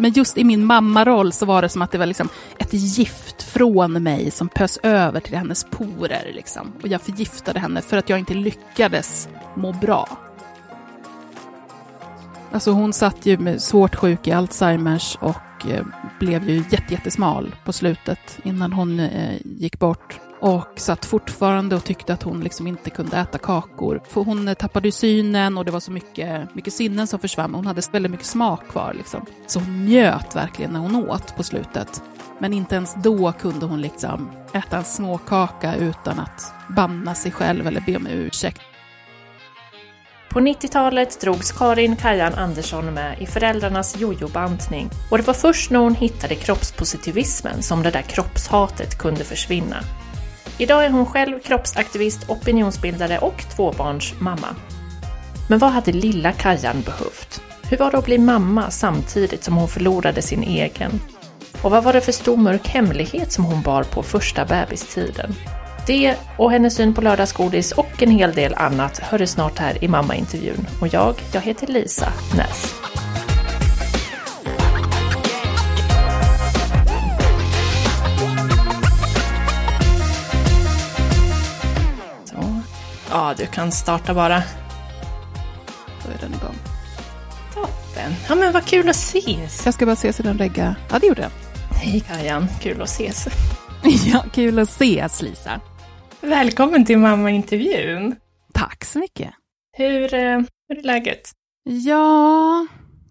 Men just i min mammaroll så var det som att det var liksom ett gift från mig som pös över till hennes porer. Liksom. Och jag förgiftade henne för att jag inte lyckades må bra. Alltså hon satt ju med svårt sjuk i Alzheimers och eh, blev ju jättesmal på slutet innan hon eh, gick bort. Och satt fortfarande och tyckte att hon liksom inte kunde äta kakor. För hon eh, tappade ju synen och det var så mycket, mycket sinnen som försvann. Hon hade väldigt mycket smak kvar. Liksom. Så hon njöt verkligen när hon åt på slutet. Men inte ens då kunde hon liksom äta en småkaka utan att banna sig själv eller be om ursäkt. På 90-talet drogs Karin Kajan Andersson med i föräldrarnas jojobantning och det var först när hon hittade kroppspositivismen som det där kroppshatet kunde försvinna. Idag är hon själv kroppsaktivist, opinionsbildare och tvåbarnsmamma. Men vad hade lilla Kajan behövt? Hur var det att bli mamma samtidigt som hon förlorade sin egen? Och vad var det för stor mörk hemlighet som hon bar på första bebistiden? Det och hennes syn på lördagsgodis och en hel del annat hör du snart här i mammaintervjun. Och jag, jag heter Lisa Näs. Ja, du kan starta bara. Då är den igång. Toppen. Ja, men vad kul att ses. Jag ska bara se så den regga. Ja, det gjorde den. Hej Kajan, kul att ses. Ja, kul att ses Lisa. Välkommen till mammaintervjun. Tack så mycket. Hur, eh, hur är läget? Ja,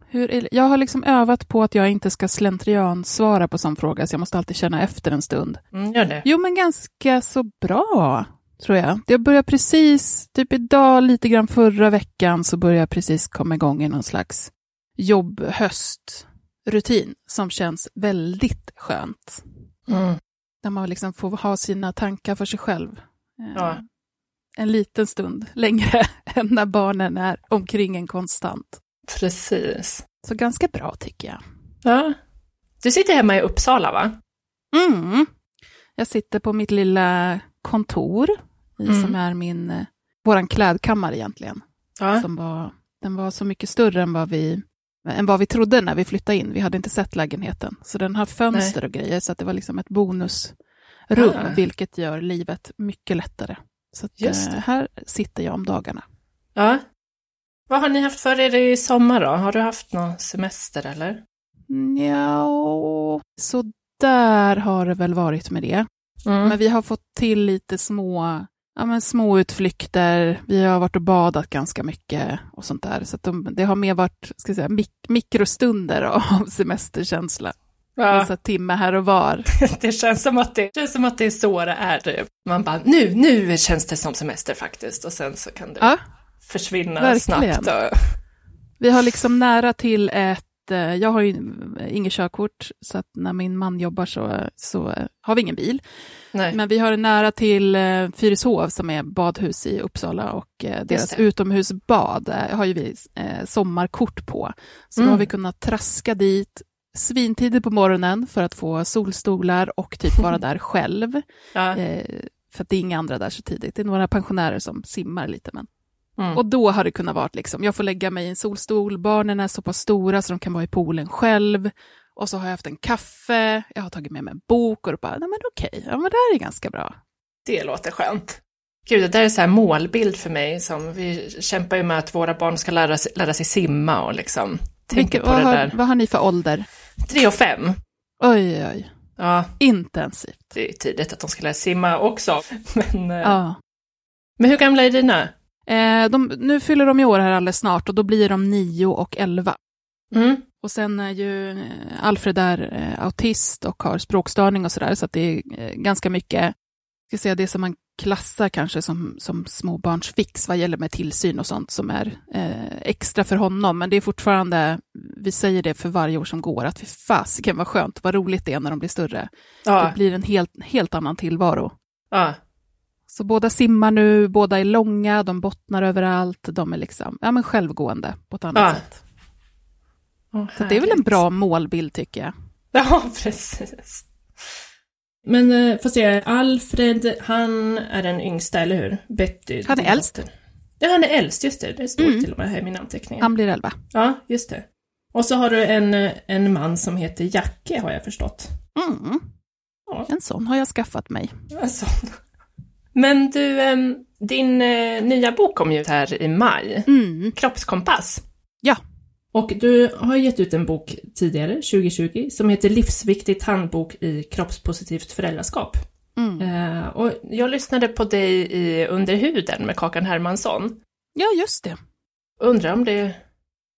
hur jag har liksom övat på att jag inte ska slentrian svara på sån fråga, så jag måste alltid känna efter en stund. Mm, gör det. Jo, men ganska så bra, tror jag. Jag börjar precis, typ idag, lite grann förra veckan, så börjar jag precis komma igång i någon slags jobb-höst-rutin som känns väldigt skönt. Mm. Där man liksom får ha sina tankar för sig själv. Eh, Ja. En liten stund längre än när barnen är omkring en konstant. Precis. Så ganska bra tycker jag. Ja. Du sitter hemma i Uppsala, va? Mm. Jag sitter på mitt lilla kontor, Mm. som är min, eh, våran klädkammare egentligen. Ja. Som var, den var så mycket större än vad, vi, än vad vi trodde när vi flyttade in. Vi hade inte sett lägenheten. Så den har fönster och grejer, så det var liksom ett bonusrum, Ah. vilket gör livet mycket lättare. Så att, Just eh, det. här sitter jag om dagarna. ja. Vad har ni haft för er i sommar då? Har du haft någon semester eller? Ja, så där har det väl varit med det. Mm. Men vi har fått till lite små, ja, men små utflykter. Vi har varit och badat ganska mycket och sånt där. Så de, det har mer varit ska säga, mik mikrostunder av semesterkänsla. Ja, här timme här och var. det känns som att det, känns som att det är så det är. Typ. Man bara, nu, nu känns det som semester faktiskt. Och sen så kan det Ja, försvinna verkligen. snabbt. Och... vi har liksom nära till ett jag har ju inget körkort, så att när min man jobbar så, så eh, har vi ingen bil. Nej. Men vi har nära till eh, Fyrishov som är badhus i Uppsala och eh, deras utomhusbad eh, har ju vi eh, sommarkort på. Så Mm. då har vi kunnat traska dit svintidigt på morgonen för att få solstolar och typ vara där själv. Ja. Eh, för att det är inga andra där så tidigt. Det är några pensionärer som simmar lite. Men. Mm. Och då har det kunnat vara liksom, jag får lägga mig i en solstol, barnen är så pass stora så de kan vara i poolen själv. Och så har jag haft en kaffe, jag har tagit med mig en bok och då bara, nej men okej, ja men det här är ganska bra. Det låter skönt. Gud, det där är så här målbild för mig. Som vi kämpar ju med att våra barn ska lära sig, lära sig simma och liksom Vilket- på vad, det har, där. vad har ni för ålder? Tre och fem. Oj, oj, oj. Ja, Intensivt. det är tidigt att de ska lära sig simma också. Men, eh, Ja. men hur gamla är dina? Eh, de, nu fyller de i år här alldeles snart och då blir de nio och elva. Mm. Och sen är ju eh, Alfred där eh, autist och har språkstörning och sådär, så att det är eh, ganska mycket, ska säga, det som man klassar kanske som, som småbarnsfix vad gäller med tillsyn och sånt som är eh, extra för honom. Men det är fortfarande, vi säger det för varje år som går, att fy fasiken vad skönt, vad roligt det är när de blir större. Det Ja, blir en helt, helt annan tillvaro. ja. Så båda simmar nu, båda är långa, de bottnar överallt, de är liksom, ja men självgående på ett annat Ja. sätt. Åh, Så det är väl en bra målbild tycker jag. Ja, precis. Men eh, får se, Alfred, han är den yngsta, eller hur? Betty. Han är äldst. Ja, han är äldst, just det. Det står Mm. till och med här i min anteckning. Han blir elva. Ja, just det. Och så har du en, en man som heter Jacke, har jag förstått. Mm. Ja. En sån har jag skaffat mig. En sån. Men du, din eh, nya bok kom ju här i maj. Mm. Kroppskompass. Ja. Och du har gett ut en bok tidigare, 2020, som heter Livsviktigt handbok i kroppspositivt föräldraskap. Mm. Eh, och jag lyssnade på dig i Under huden med Kakan Hermansson. Ja, just det. Undrar om det,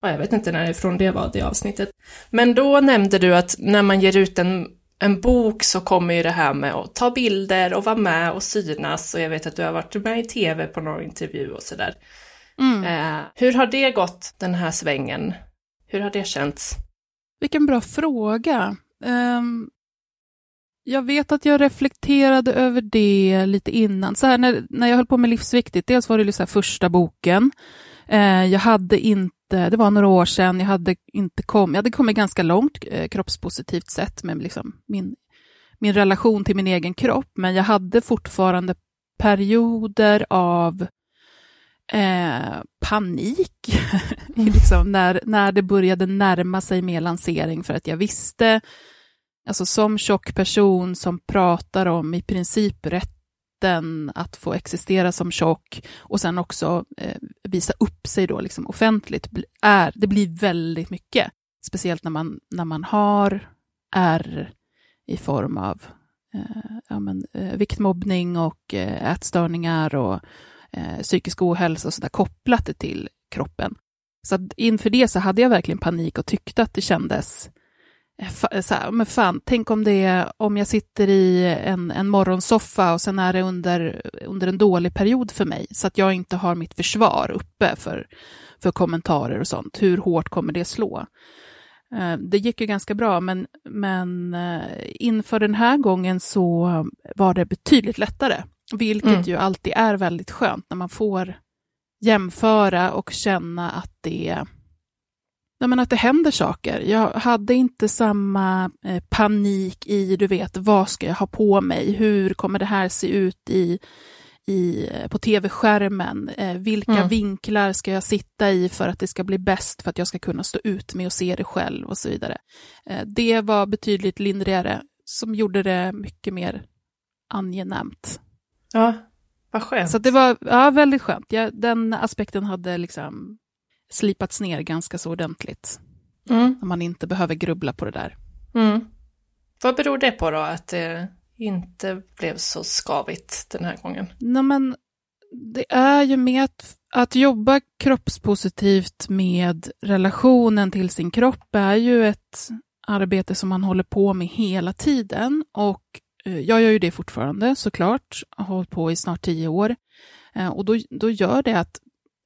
ja, jag vet inte när ifrån det var, det avsnittet. Men då nämnde du att när man ger ut en, en bok så kommer ju det här med att ta bilder och vara med och synas. Och jag vet att du har varit med i tv på någon intervju och sådär. Mm. Eh, hur har det gått, den här svängen? Hur har det känts? Vilken bra fråga. Um, jag vet att jag reflekterade över det lite innan. Så här, när, när jag höll på med Livsviktigt, dels var det liksom första boken. Eh, jag hade inte, det var några år sedan, jag hade inte kommit, jag hade kommit ganska långt eh, kroppspositivt sett med liksom min, min relation till min egen kropp, men jag hade fortfarande perioder av eh, panik mm. liksom, när, när det började närma sig mer lansering för att jag visste alltså som tjock person som pratar om i princip rätten att få existera som tjock och sen också eh, visa upp sig då liksom offentligt, är, det blir väldigt mycket. Speciellt när man, när man har är i form av eh, ja, men, eh, viktmobbning och eh, ätstörningar och eh, psykisk ohälsa och sådär kopplat till kroppen. Så inför det så hade jag verkligen panik och tyckte att det kändes så här, men fan, tänk om det är, om jag sitter i en, en morgonsoffa och sen är det under, under en dålig period för mig, så att jag inte har mitt försvar uppe för, för kommentarer och sånt. Hur hårt kommer det slå? Eh, det gick ju ganska bra, men, men eh, inför den här gången så var det betydligt lättare, vilket mm. ju alltid är väldigt skönt när man får jämföra och känna att det Nej, men att det händer saker. Jag hade inte samma eh, panik i, du vet, vad ska jag ha på mig? Hur kommer det här se ut i, i, eh, på tv-skärmen? Eh, vilka mm. vinklar ska jag sitta i för att det ska bli bäst, för att jag ska kunna stå ut med och se det själv och så vidare. Eh, det var betydligt lindrigare, som gjorde det mycket mer angenämt. Ja, vad skönt. Så det var ja, väldigt skönt. Jag, den aspekten hade liksom slipats ner ganska så ordentligt. Mm. Man inte behöver grubbla på det där. Mm. Vad beror det på då, att det inte blev så skavigt den här gången? Nej, men det är ju med att, att jobba kroppspositivt med relationen till sin kropp är ju ett arbete som man håller på med hela tiden och eh, jag gör ju det fortfarande såklart, har hållit på i snart tio år. Eh, och då, då gör det att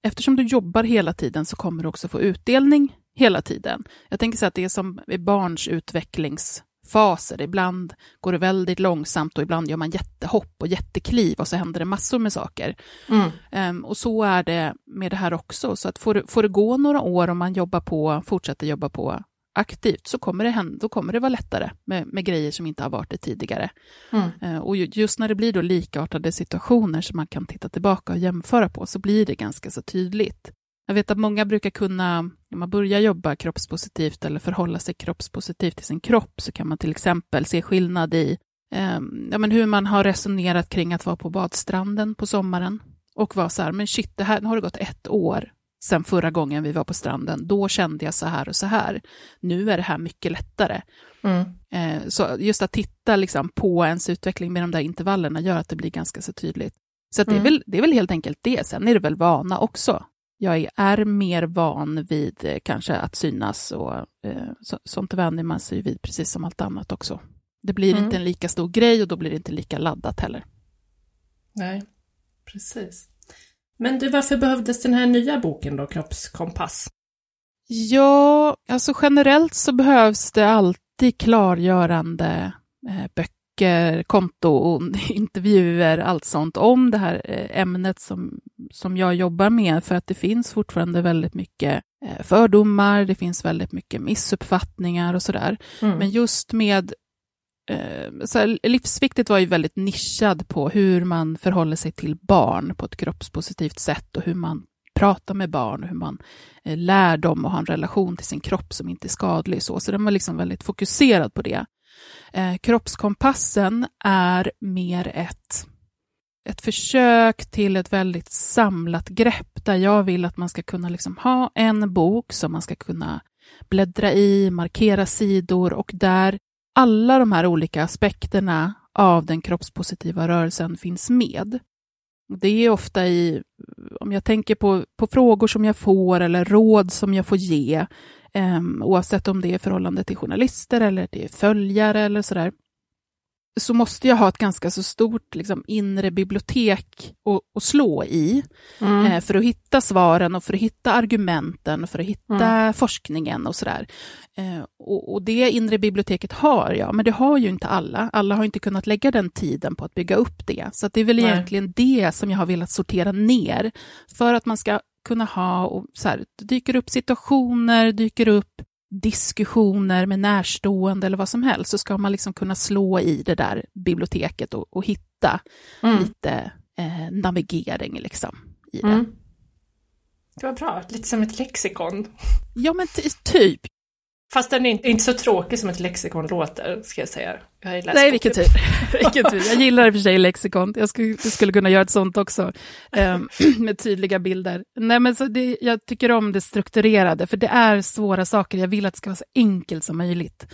eftersom du jobbar hela tiden så kommer du också få utdelning hela tiden. Jag tänker så att det är som i barns utvecklingsfaser. Ibland går det väldigt långsamt och ibland gör man jättehopp och jättekliv och så händer det massor med saker. Mm. Um, och så är det med det här också. Så att får, får det gå några år om man jobbar på, fortsätter jobba på aktivt så kommer det, hända, då kommer det vara lättare med, med grejer som inte har varit det tidigare. Mm. Uh, och just när det blir då likartade situationer som man kan titta tillbaka och jämföra på så blir det ganska så tydligt. Jag vet att många brukar kunna, när man börjar jobba kroppspositivt eller förhålla sig kroppspositivt till sin kropp, så kan man till exempel se skillnad i um, ja, men hur man har resonerat kring att vara på badstranden på sommaren och vara så här, men shit, det här, nu har det gått ett år sen förra gången vi var på stranden. Då kände jag så här och så här. Nu är det här mycket lättare. Mm. Eh, så just att titta liksom på ens utveckling med de där intervallerna gör att det blir ganska så tydligt. Så mm. det, är mm. väl, det är väl helt enkelt det. Sen är det väl vana också. Jag är mer van vid eh, kanske att synas och eh, så, sånt vänjer man sig vid precis som allt annat också. Det blir mm. inte en lika stor grej och då blir det inte lika laddat heller. Nej, precis. Men du, varför behövdes den här nya boken då, Kroppskompass? Ja, alltså generellt så behövs det alltid klargörande eh, böcker, konto, intervjuer, allt sånt om det här eh, ämnet som, som jag jobbar med, för att det finns fortfarande väldigt mycket eh, fördomar, det finns väldigt mycket missuppfattningar och sådär. Mm. Men just med Ehm, så här, livsviktigt var ju väldigt nischad på hur man förhåller sig till barn på ett kroppspositivt sätt och hur man pratar med barn, och hur man eh, lär dem att ha en relation till sin kropp som inte är skadlig. Så, så den var liksom väldigt fokuserad på det. Eh, kroppskompassen är mer ett, ett försök till ett väldigt samlat grepp där jag vill att man ska kunna liksom ha en bok som man ska kunna bläddra i, markera sidor och där alla de här olika aspekterna av den kroppspositiva rörelsen finns med. Det är ofta i, om jag tänker på, på frågor som jag får eller råd som jag får ge, eh, oavsett om det är förhållande till journalister eller till följare eller sådär, så måste jag ha ett ganska så stort liksom, inre bibliotek att, slå i mm. eh, för att hitta svaren och för att hitta argumenten, för att hitta mm. forskningen och sådär. Eh, och, och, det inre biblioteket har jag, men det har ju inte alla. Alla har inte kunnat lägga den tiden på att bygga upp det. Så det är väl Nej. egentligen det som jag har velat sortera ner, för att man ska kunna ha, och så här, dyker upp situationer, dyker upp diskussioner med närstående eller vad som helst, så ska man liksom kunna slå i det där biblioteket och, och hitta mm. lite eh, navigering liksom i det. Mm. Det var bra, lite som ett lexikon. Ja, men typ. Fast den är inte så tråkig som ett lexikon låter, ska jag säga. Jag har Nej, vilken tur. vilken tur. Jag gillar i och för sig lexikon. Jag skulle, skulle kunna göra ett sånt också, um, med tydliga bilder. Nej, men så det, jag tycker om det strukturerade, för det är svåra saker. Jag vill att det ska vara så enkelt som möjligt.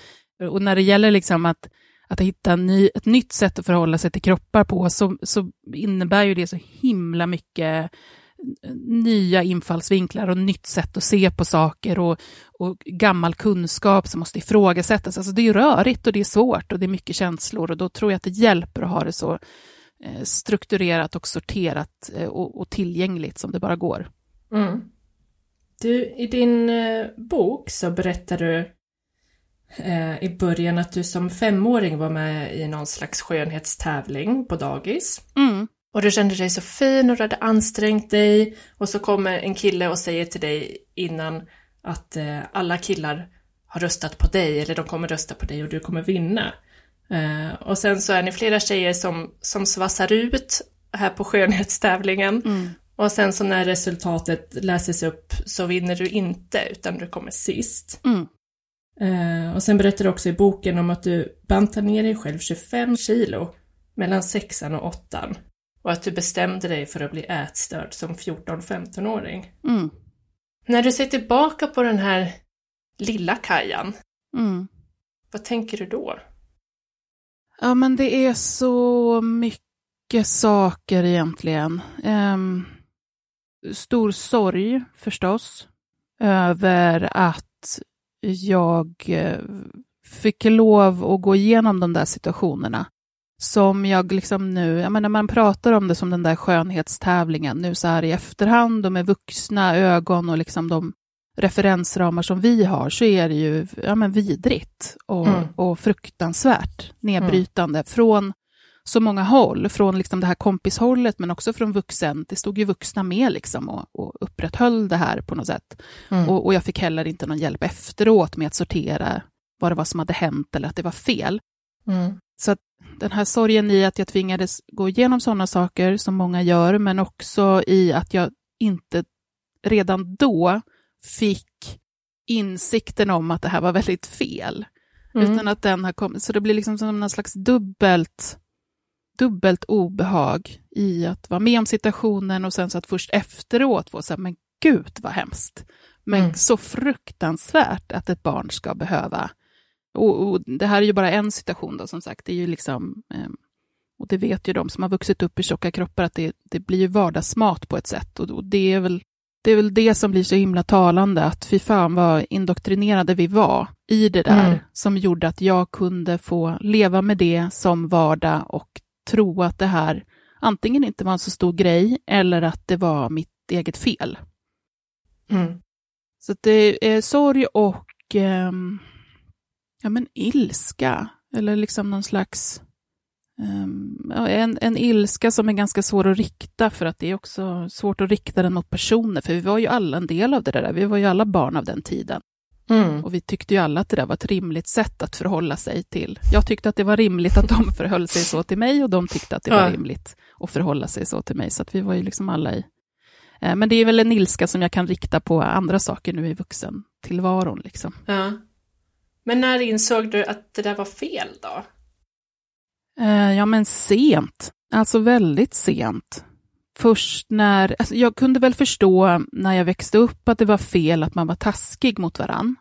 Och när det gäller liksom att, att hitta ny, ett nytt sätt att förhålla sig till kroppar på, så, så innebär ju det så himla mycket nya infallsvinklar och nytt sätt att se på saker och, och gammal kunskap som måste ifrågasättas. Alltså det är rörigt och det är svårt och det är mycket känslor och då tror jag att det hjälper att ha det så eh, strukturerat och sorterat eh, och, och, tillgängligt som det bara går. Mm. Du, i din eh, bok så berättar du eh, i början att du som femåring var med i någon slags skönhetstävling på dagis. Mm. Och du kände dig så fin och du hade ansträngt dig och så kommer en kille och säger till dig innan att eh, alla killar har röstat på dig eller de kommer rösta på dig och du kommer vinna. Eh, och sen så är ni flera tjejer som, som svassar ut här på skönhetstävlingen mm. och sen så när resultatet läses upp så vinner du inte utan du kommer sist. Mm. Eh, och sen berättar du också i boken om att du bantar ner dig själv 25 kilo mellan sexan och åttan. Och att du bestämde dig för att bli ätstörd som 14-15-åring. Mm. När du ser tillbaka på den här lilla Kajan, mm. vad tänker du då? Ja, men det är så mycket saker egentligen. Um, stor sorg förstås, över att jag eh, fick lov att gå igenom de där situationerna som jag liksom nu, jag menar man pratar om det som den där skönhetstävlingen nu så här i efterhand och med vuxna ögon och liksom de referensramar som vi har så är det ju ja, men vidrigt och, mm. och fruktansvärt nedbrytande mm. från så många håll, från liksom det här kompishållet men också från vuxen. Det stod ju vuxna med liksom och, och upprätthöll det här på något sätt. Mm. Och, och jag fick heller inte någon hjälp efteråt med att sortera vad det var som hade hänt eller att det var fel. Mm. Så den här sorgen i att jag tvingades gå igenom sådana saker som många gör, men också i att jag inte redan då fick insikten om att det här var väldigt fel. Mm. Utan att den har kommit, så det blir liksom som någon slags dubbelt, dubbelt obehag i att vara med om situationen och sen så att först efteråt få säga, men gud vad hemskt. Men mm. så fruktansvärt att ett barn ska behöva och, och, det här är ju bara en situation då, som sagt. Det är ju liksom, eh, och det vet ju de som har vuxit upp i tjocka kroppar, att det, det blir ju vardagsmat på ett sätt. Och, och, det, är väl, det är väl det som blir så himla talande, att fy fan vad indoktrinerade vi var i det där, mm. som gjorde att jag kunde få leva med det som vardag och tro att det här antingen inte var en så stor grej, eller att det var mitt eget fel. Mm. Så det är sorg och eh, ja, men ilska, eller liksom någon slags um, en, en ilska som är ganska svår att rikta, för att det är också svårt att rikta den mot personer, för vi var ju alla en del av det där, vi var ju alla barn av den tiden. Mm. Och vi tyckte ju alla att det där var ett rimligt sätt att förhålla sig till. Jag tyckte att det var rimligt att de förhöll sig så till mig och de tyckte att det var rimligt att förhålla sig så till mig. Så att vi var ju liksom alla i Eh, men det är väl en ilska som jag kan rikta på andra saker nu i vuxentillvaron. Liksom. Ja. Men när insåg du att det där var fel då? Eh, ja, men sent. Alltså väldigt sent. Först när, alltså jag kunde väl förstå när jag växte upp att det var fel att man var taskig mot varann.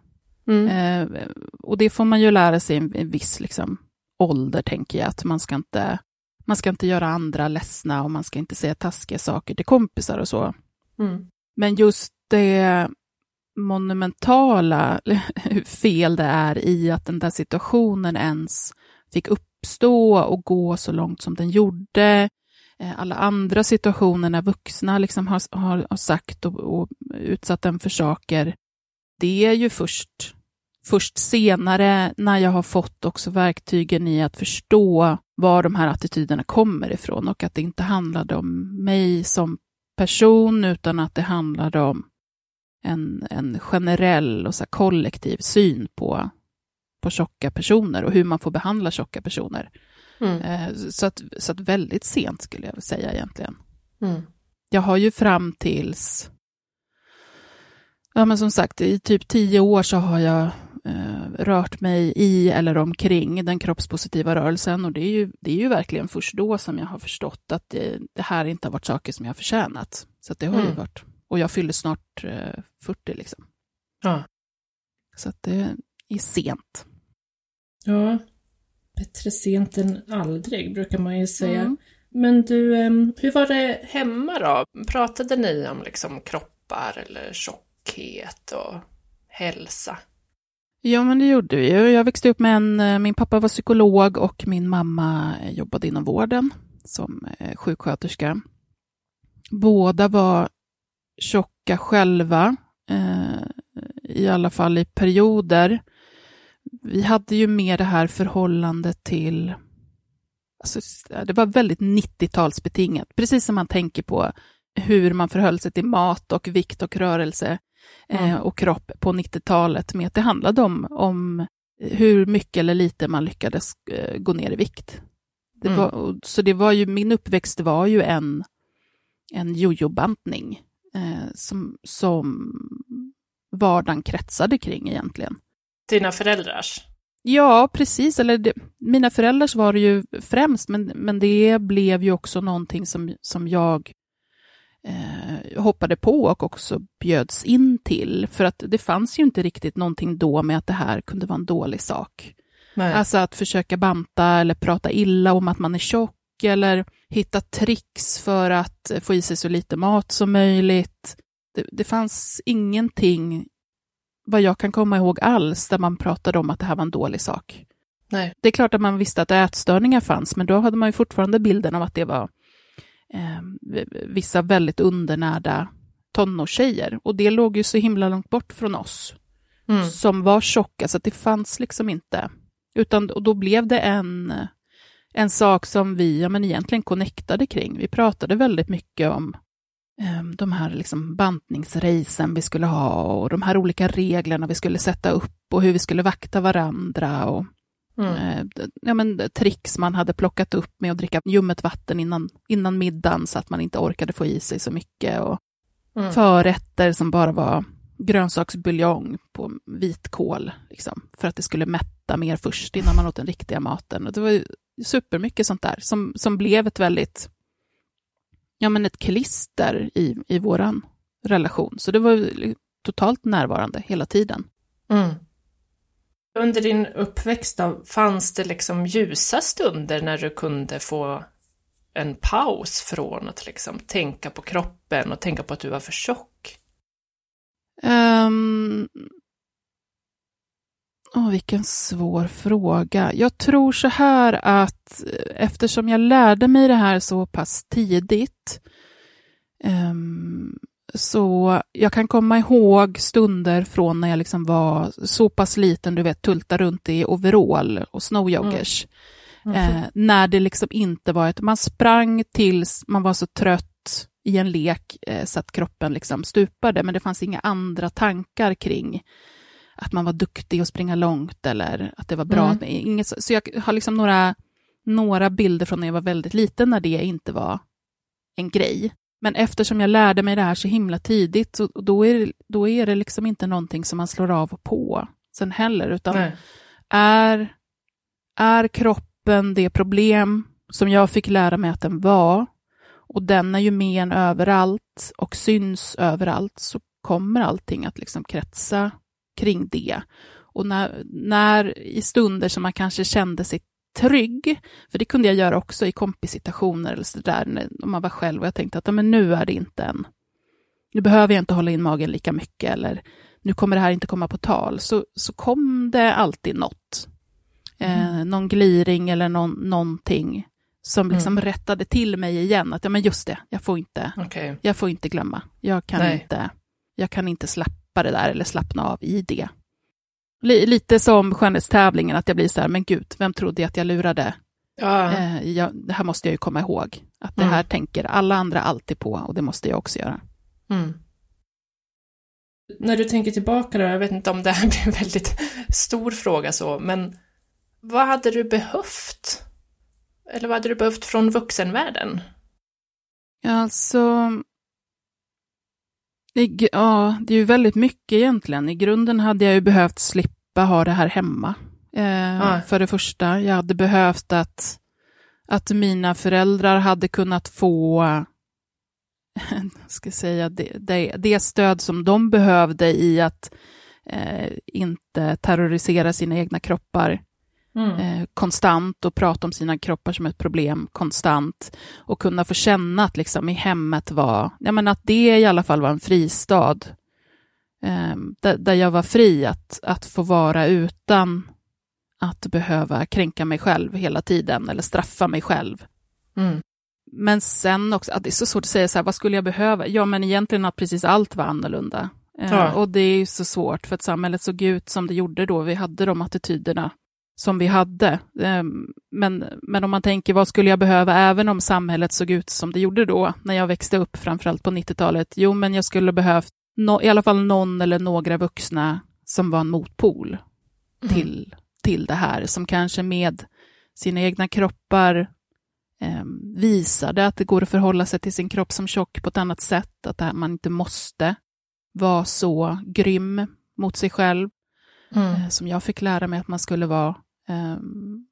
Mm. Eh, och det får man ju lära sig i en, viss liksom, ålder, tänker jag, att man ska inte man ska inte göra andra ledsna och man ska inte säga taskiga saker till kompisar och så. Mm. Men just det monumentala, fel det är i att den där situationen ens fick uppstå och gå så långt som den gjorde. Eh, alla andra situationer när vuxna liksom har, har, har sagt och, och utsatt den för saker, det är ju först, först senare när jag har fått också verktygen i att förstå var de här attityderna kommer ifrån och att det inte handlade om mig som person utan att det handlade om en, en generell och så kollektiv syn på, på tjocka personer och hur man får behandla tjocka personer. Mm. Eh, så, att, så att väldigt sent skulle jag säga egentligen. Mm. Jag har ju fram tills, ja men som sagt, i typ tio år så har jag eh, rört mig i eller omkring den kroppspositiva rörelsen och det är, ju, det är ju verkligen först då som jag har förstått att det, det här inte har varit saker som jag har förtjänat. Så det har mm. ju varit, och jag fyller snart eh, 40 liksom. Ja. Så att det är sent. Ja, bättre sent än aldrig brukar man ju säga. Mm. Men du, hur var det hemma då? Pratade ni om liksom kroppar eller tjockhet och hälsa? Ja, men det gjorde vi ju. Jag växte upp med en, eh, min pappa var psykolog och min mamma jobbade inom vården som eh, sjuksköterska. Båda var tjocka själva, eh, i alla fall i perioder. Vi hade ju mer det här förhållandet till Alltså, det var väldigt 90-talsbetingat, precis som man tänker på hur man förhöll sig till mat och vikt och rörelse mm. och kropp på 90-talet med att det handlade om, om hur mycket eller lite man lyckades eh, gå ner i vikt. Det mm. var, så det var ju, min uppväxt var ju en, en jojobantning eh, som, som vardagen kretsade kring egentligen. Dina föräldrars? Ja, precis. Eller det, mina föräldrars var det ju främst, men, men det blev ju också någonting som, som jag eh, hoppade på och också bjöds in till. För att det fanns ju inte riktigt någonting då med att det här kunde vara en dålig sak. Nej. Alltså att försöka banta eller prata illa om att man är tjock eller hitta tricks för att få i sig så lite mat som möjligt. Det, det fanns ingenting, vad jag kan komma ihåg alls, där man pratade om att det här var en dålig sak. Nej. Det är klart att man visste att ätstörningar fanns, men då hade man ju fortfarande bilden av att det var eh, vissa väldigt undernärda tonårstjejer. Och det låg ju så himla långt bort från oss mm. som var tjocka, så det fanns liksom inte. Utan och då blev det en, en sak som vi ja, men egentligen connectade kring. Vi pratade väldigt mycket om eh, de här liksom bantningsracen vi skulle ha och de här olika reglerna vi skulle sätta upp och hur vi skulle vakta varandra. Och, Mm. Eh, ja, men, tricks man hade plockat upp med att dricka ljummet vatten innan, innan middagen så att man inte orkade få i sig så mycket. Och mm. Förrätter som bara var grönsaksbuljong på vitkål, liksom, för att det skulle mätta mer först innan man åt den riktiga maten. Och det var supermycket sånt där som, som blev ett väldigt, ja men ett klister i, i våran relation. Så det var totalt närvarande hela tiden. Mm. Under din uppväxt då, fanns det liksom ljusa stunder när du kunde få en paus från att liksom tänka på kroppen och tänka på att du var för tjock? Um... Oh, vilken svår fråga. Jag tror så här att eftersom jag lärde mig det här så pass tidigt um, så jag kan komma ihåg stunder från när jag liksom var så pass liten, du vet, tulta runt i overall och snowjoggers. Mm. Mm. Eh, när det liksom inte var ett, man sprang tills man var så trött i en lek eh, så att kroppen liksom stupade, men det fanns inga andra tankar kring att man var duktig att springa långt eller att det var bra. Mm. Inget, så jag har liksom några, några bilder från när jag var väldigt liten när det inte var en grej. Men eftersom jag lärde mig det här så himla tidigt, så då, är det, då är det liksom inte någonting som man slår av på sen heller, utan är, är kroppen det problem som jag fick lära mig att den var, och den är ju med en överallt och syns överallt, så kommer allting att liksom kretsa kring det. Och när, när i stunder som man kanske kände sig trygg, för det kunde jag göra också i kompissituationer eller sådär, när man var själv och jag tänkte att men nu är det inte en, nu behöver jag inte hålla in magen lika mycket eller nu kommer det här inte komma på tal, så, så kom det alltid något. Mm. Eh, någon gliring eller någon, någonting som mm. liksom mm. rättade till mig igen, att ja men just det, jag får inte, okay. jag får inte glömma, jag kan inte, jag kan inte släppa det där eller slappna av i det. Lite som skönhetstävlingen, att jag blir så här, men gud, vem trodde jag att jag lurade? Ja. Eh, jag, det här måste jag ju komma ihåg, att det mm. här tänker alla andra alltid på och det måste jag också göra. Mm. När du tänker tillbaka då, jag vet inte om det här blir en väldigt stor fråga så, men vad hade du behövt? Eller vad hade du behövt från vuxenvärlden? Alltså, i, ja, det är ju väldigt mycket egentligen. I grunden hade jag ju behövt slippa ha det här hemma. Eh, ah. För det första, jag hade behövt att, att mina föräldrar hade kunnat få ska säga, det, det, det stöd som de behövde i att eh, inte terrorisera sina egna kroppar Mm. Eh, konstant och prata om sina kroppar som ett problem konstant och kunna få känna att liksom i hemmet var, ja men att det i alla fall var en fristad eh, där, där, jag var fri att, att få vara utan att behöva kränka mig själv hela tiden eller straffa mig själv. Mm. Men sen också, att det är så svårt att säga så här, vad skulle jag behöva? Ja, men egentligen att precis allt var annorlunda. Eh, ja. Och det är ju så svårt, för att samhället såg ut som det gjorde då. Vi hade de attityderna som vi hade. Ehm, men, men om man tänker vad skulle jag behöva även om samhället såg ut som det gjorde då, när jag växte upp, framförallt på 90-talet? Jo, men jag skulle behövt no, i alla fall någon eller några vuxna som var en motpol mm. till, till det här, som kanske med sina egna kroppar eh, visade att det går att förhålla sig till sin kropp som tjock på ett annat sätt, att här, man inte måste vara så grym mot sig själv, mm. eh, som jag fick lära mig att man skulle vara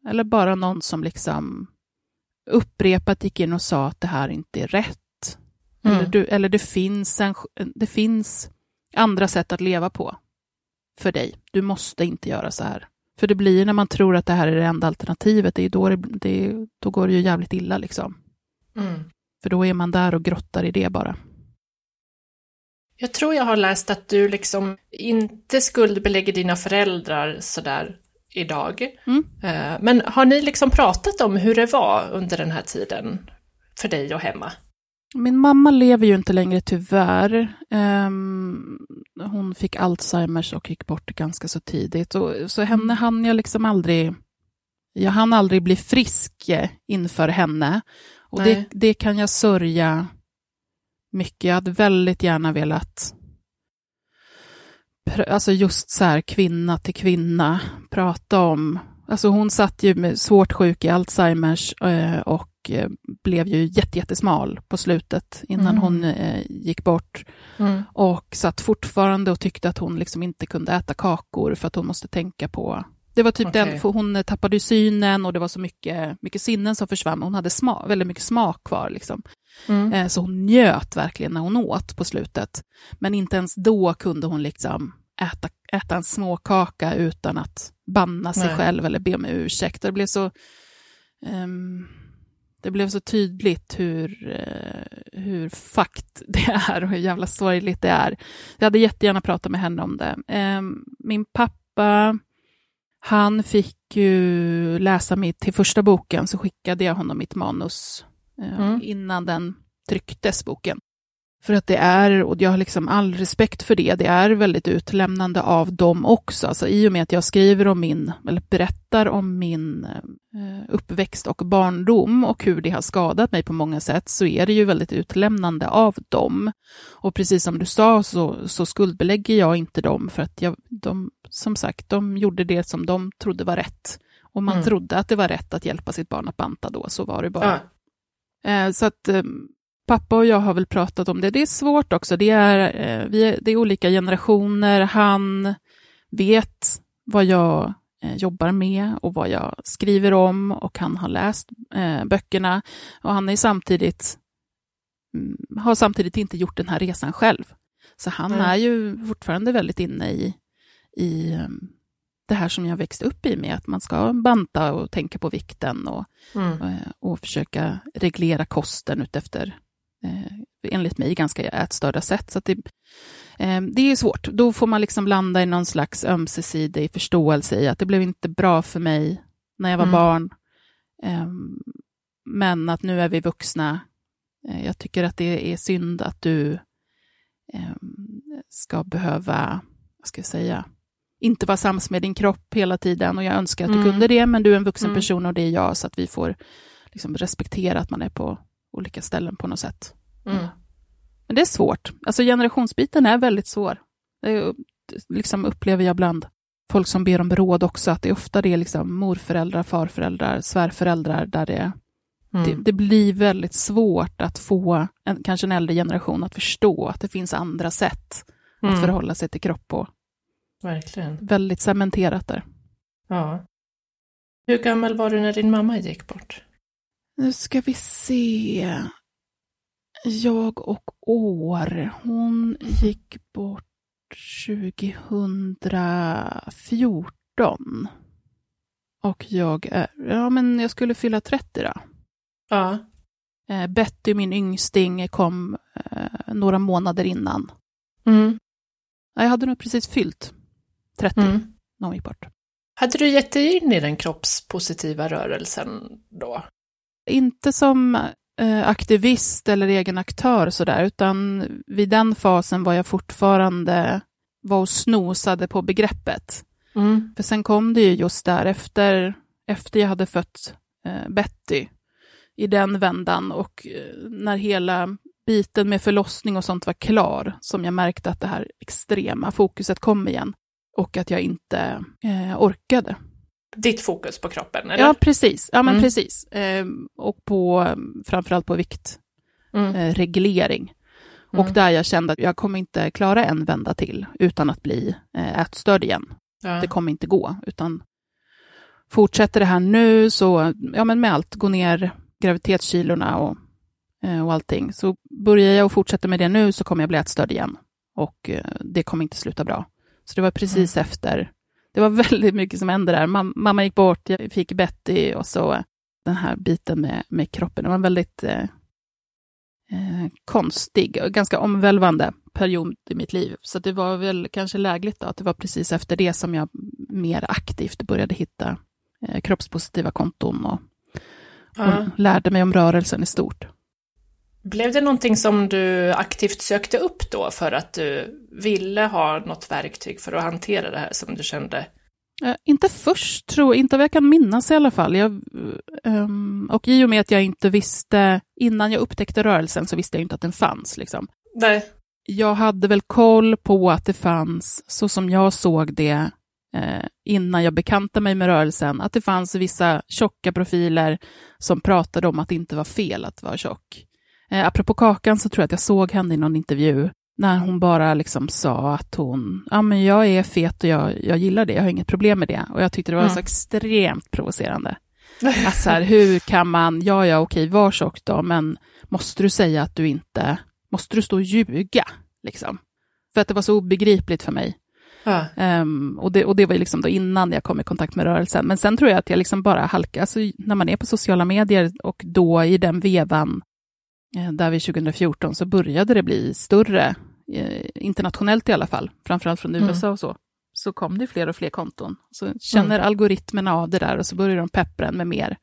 eller bara någon som liksom upprepat gick in och sa att det här inte är rätt. Mm. Eller, du, eller det, finns en, det finns andra sätt att leva på för dig. Du måste inte göra så här. För det blir när man tror att det här är det enda alternativet, det är då, det, det, då går det ju jävligt illa. liksom. Mm. För då är man där och grottar i det bara. Jag tror jag har läst att du liksom inte skuldbelägger dina föräldrar sådär idag. Mm. Eh, men har ni liksom pratat om hur det var under den här tiden för dig och hemma? Min mamma lever ju inte längre tyvärr. Um, hon fick Alzheimers och gick bort ganska så tidigt. Och, så henne hann jag liksom aldrig... Jag hann aldrig bli frisk inför henne. Och det, det, kan jag sörja mycket. Jag hade väldigt gärna velat alltså just så här kvinna till kvinna, prata om, alltså hon satt ju med svårt sjuk i Alzheimers eh, och eh, blev ju jättesmal på slutet innan mm. hon eh, gick bort. Mm. Och satt fortfarande och tyckte att hon liksom inte kunde äta kakor för att hon måste tänka på det var typ okay. den, för hon tappade ju synen och det var så mycket, mycket sinnen som försvann. Hon hade smak, väldigt mycket smak kvar. Liksom. Mm. Så hon njöt verkligen när hon åt på slutet. Men inte ens då kunde hon liksom äta, äta en småkaka utan att banna sig Nej. själv eller be om ursäkt. Det blev så, um, det blev så tydligt hur, uh, hur fakt det är och hur jävla sorgligt det är. Jag hade jättegärna pratat med henne om det. Um, min pappa, han fick ju läsa mitt, till första boken så skickade jag honom mitt manus uh, mm. innan den trycktes, boken. För att det är, och jag har liksom all respekt för det, det är väldigt utlämnande av dem också. Alltså i och med att jag skriver om min, eller berättar om min eh, uppväxt och barndom och hur det har skadat mig på många sätt, så är det ju väldigt utlämnande av dem. Och precis som du sa så, så skuldbelägger jag inte dem, för att jag, de, som sagt, de gjorde det som de trodde var rätt. Och man mm. trodde att det var rätt att hjälpa sitt barn att banta då, så var det bara. Ja. Eh, så att eh, pappa och jag har väl pratat om det. Det är svårt också. Det är, eh, vi är, det är olika generationer. Han vet vad jag eh, jobbar med och vad jag skriver om och han har läst eh, böckerna. Och han är samtidigt, mm, har samtidigt inte gjort den här resan själv. Så han mm. är ju fortfarande väldigt inne i, i um, det här som jag växte upp i med att man ska banta och tänka på vikten och, mm. och, eh, och, försöka reglera kosten utefter, eh, enligt mig, ganska ätstörda sätt. Så det, eh, det är svårt. Då får man liksom landa i någon slags ömsesidig förståelse i att det blev inte bra för mig när jag var mm. barn. Eh, men att nu är vi vuxna. Eh, jag tycker att det är synd att du ehm, ska behöva, vad ska jag säga, inte vara sams med din kropp hela tiden och jag önskar att du mm. kunde det, men du är en vuxen mm. person och det är jag, så att vi får liksom respektera att man är på olika ställen på något sätt. Mm. Men det är svårt. Alltså generationsbiten är väldigt svår. Det liksom upplever jag bland folk som ber om råd också, att det är ofta det är liksom morföräldrar, farföräldrar, svärföräldrar, där det, mm. det, det, blir väldigt svårt att få en, kanske en äldre generation att förstå att det finns andra sätt att mm. förhålla sig till kropp på. Verkligen. Väldigt cementerat där. Ja. Hur gammal var du när din mamma gick bort? Nu ska vi se. Jag och år. Hon gick bort 2014. Och jag är, ja men jag skulle fylla 30 då. Ja. Eh, Betty, min yngsting, kom eh, några månader innan. Mm. Jag hade nog precis fyllt 30 mm. när hon gick bort. Hade du gett dig in i den kroppspositiva rörelsen då? Inte som eh, aktivist eller egen aktör sådär, utan vid den fasen var jag fortfarande var och snosade på begreppet. Mm. För sen kom det ju just där efter, efter jag hade fött eh, Betty, i den vändan och eh, när hela biten med förlossning och sånt var klar, som jag märkte att det här extrema fokuset kom igen och att jag inte eh, orkade. Ditt fokus på kroppen? Eller? Ja, precis. Ja, men mm. precis. Eh, och på, framförallt på viktreglering. Mm. Eh, och mm. där jag kände att jag kommer inte klara en vända till utan att bli eh, ätstörd igen. Ja. Det kommer inte gå, utan fortsätter det här nu så, ja men med allt, gå ner graviditetskilorna och, eh, och allting, så börjar jag och fortsätter med det nu så kommer jag bli ätstörd igen. Och eh, det kommer inte sluta bra. Så det var precis mm. efter. Det var väldigt mycket som hände där. Mam mamma gick bort, jag fick Betty och så den här biten med, med kroppen. Det var en väldigt eh, eh, konstig och ganska omvälvande period i mitt liv. Så det var väl kanske lägligt då, att det var precis efter det som jag mer aktivt började hitta eh, kroppspositiva konton och, och lärde mig om rörelsen i stort. Blev det någonting som du aktivt sökte upp då för att du ville ha något verktyg för att hantera det här som du kände? Uh, inte först, tror jag. Inte vad jag kan minnas i alla fall. Jag, um, och i och med att jag inte visste, innan jag upptäckte rörelsen så visste jag inte att den fanns. Liksom. Nej. Jag hade väl koll på att det fanns, så som jag såg det, eh, innan jag bekantade mig med rörelsen, att det fanns vissa tjocka profiler som pratade om att det inte var fel att vara tjock. Eh, apropå Kakan så tror jag att jag såg henne i någon intervju när hon bara liksom sa att hon, ja men jag är fet och jag, jag gillar det, jag har inget problem med det. Och jag tyckte det var mm. så extremt provocerande. Att så här, hur kan man, ja ja okej, var tjock då, men måste du säga att du inte, måste du stå och ljuga? Liksom. För att det var så obegripligt för mig. Ja. Um, och, det, och det var liksom då innan jag kom i kontakt med rörelsen. Men sen tror jag att jag liksom bara halkade, alltså när man är på sociala medier och då i den vevan där vid 2014 så började det bli större, eh, internationellt i alla fall, framförallt från USA mm. och så, så kom det fler och fler konton. Så känner mm. algoritmerna av det där och så börjar de peppra med mer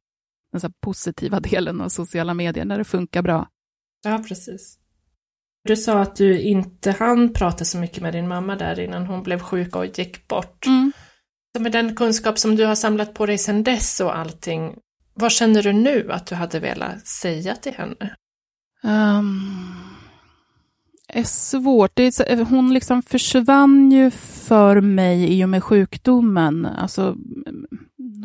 den så positiva delen av sociala medier när det funkar bra. Ja, precis. Du sa att du inte hann prata så mycket med din mamma där innan hon blev sjuk och gick bort. Mm. Så med den kunskap som du har samlat på dig sedan dess och allting, vad känner du nu att du hade velat säga till henne? Um, är svårt. Det är, hon liksom försvann ju för mig i och med sjukdomen. Alltså,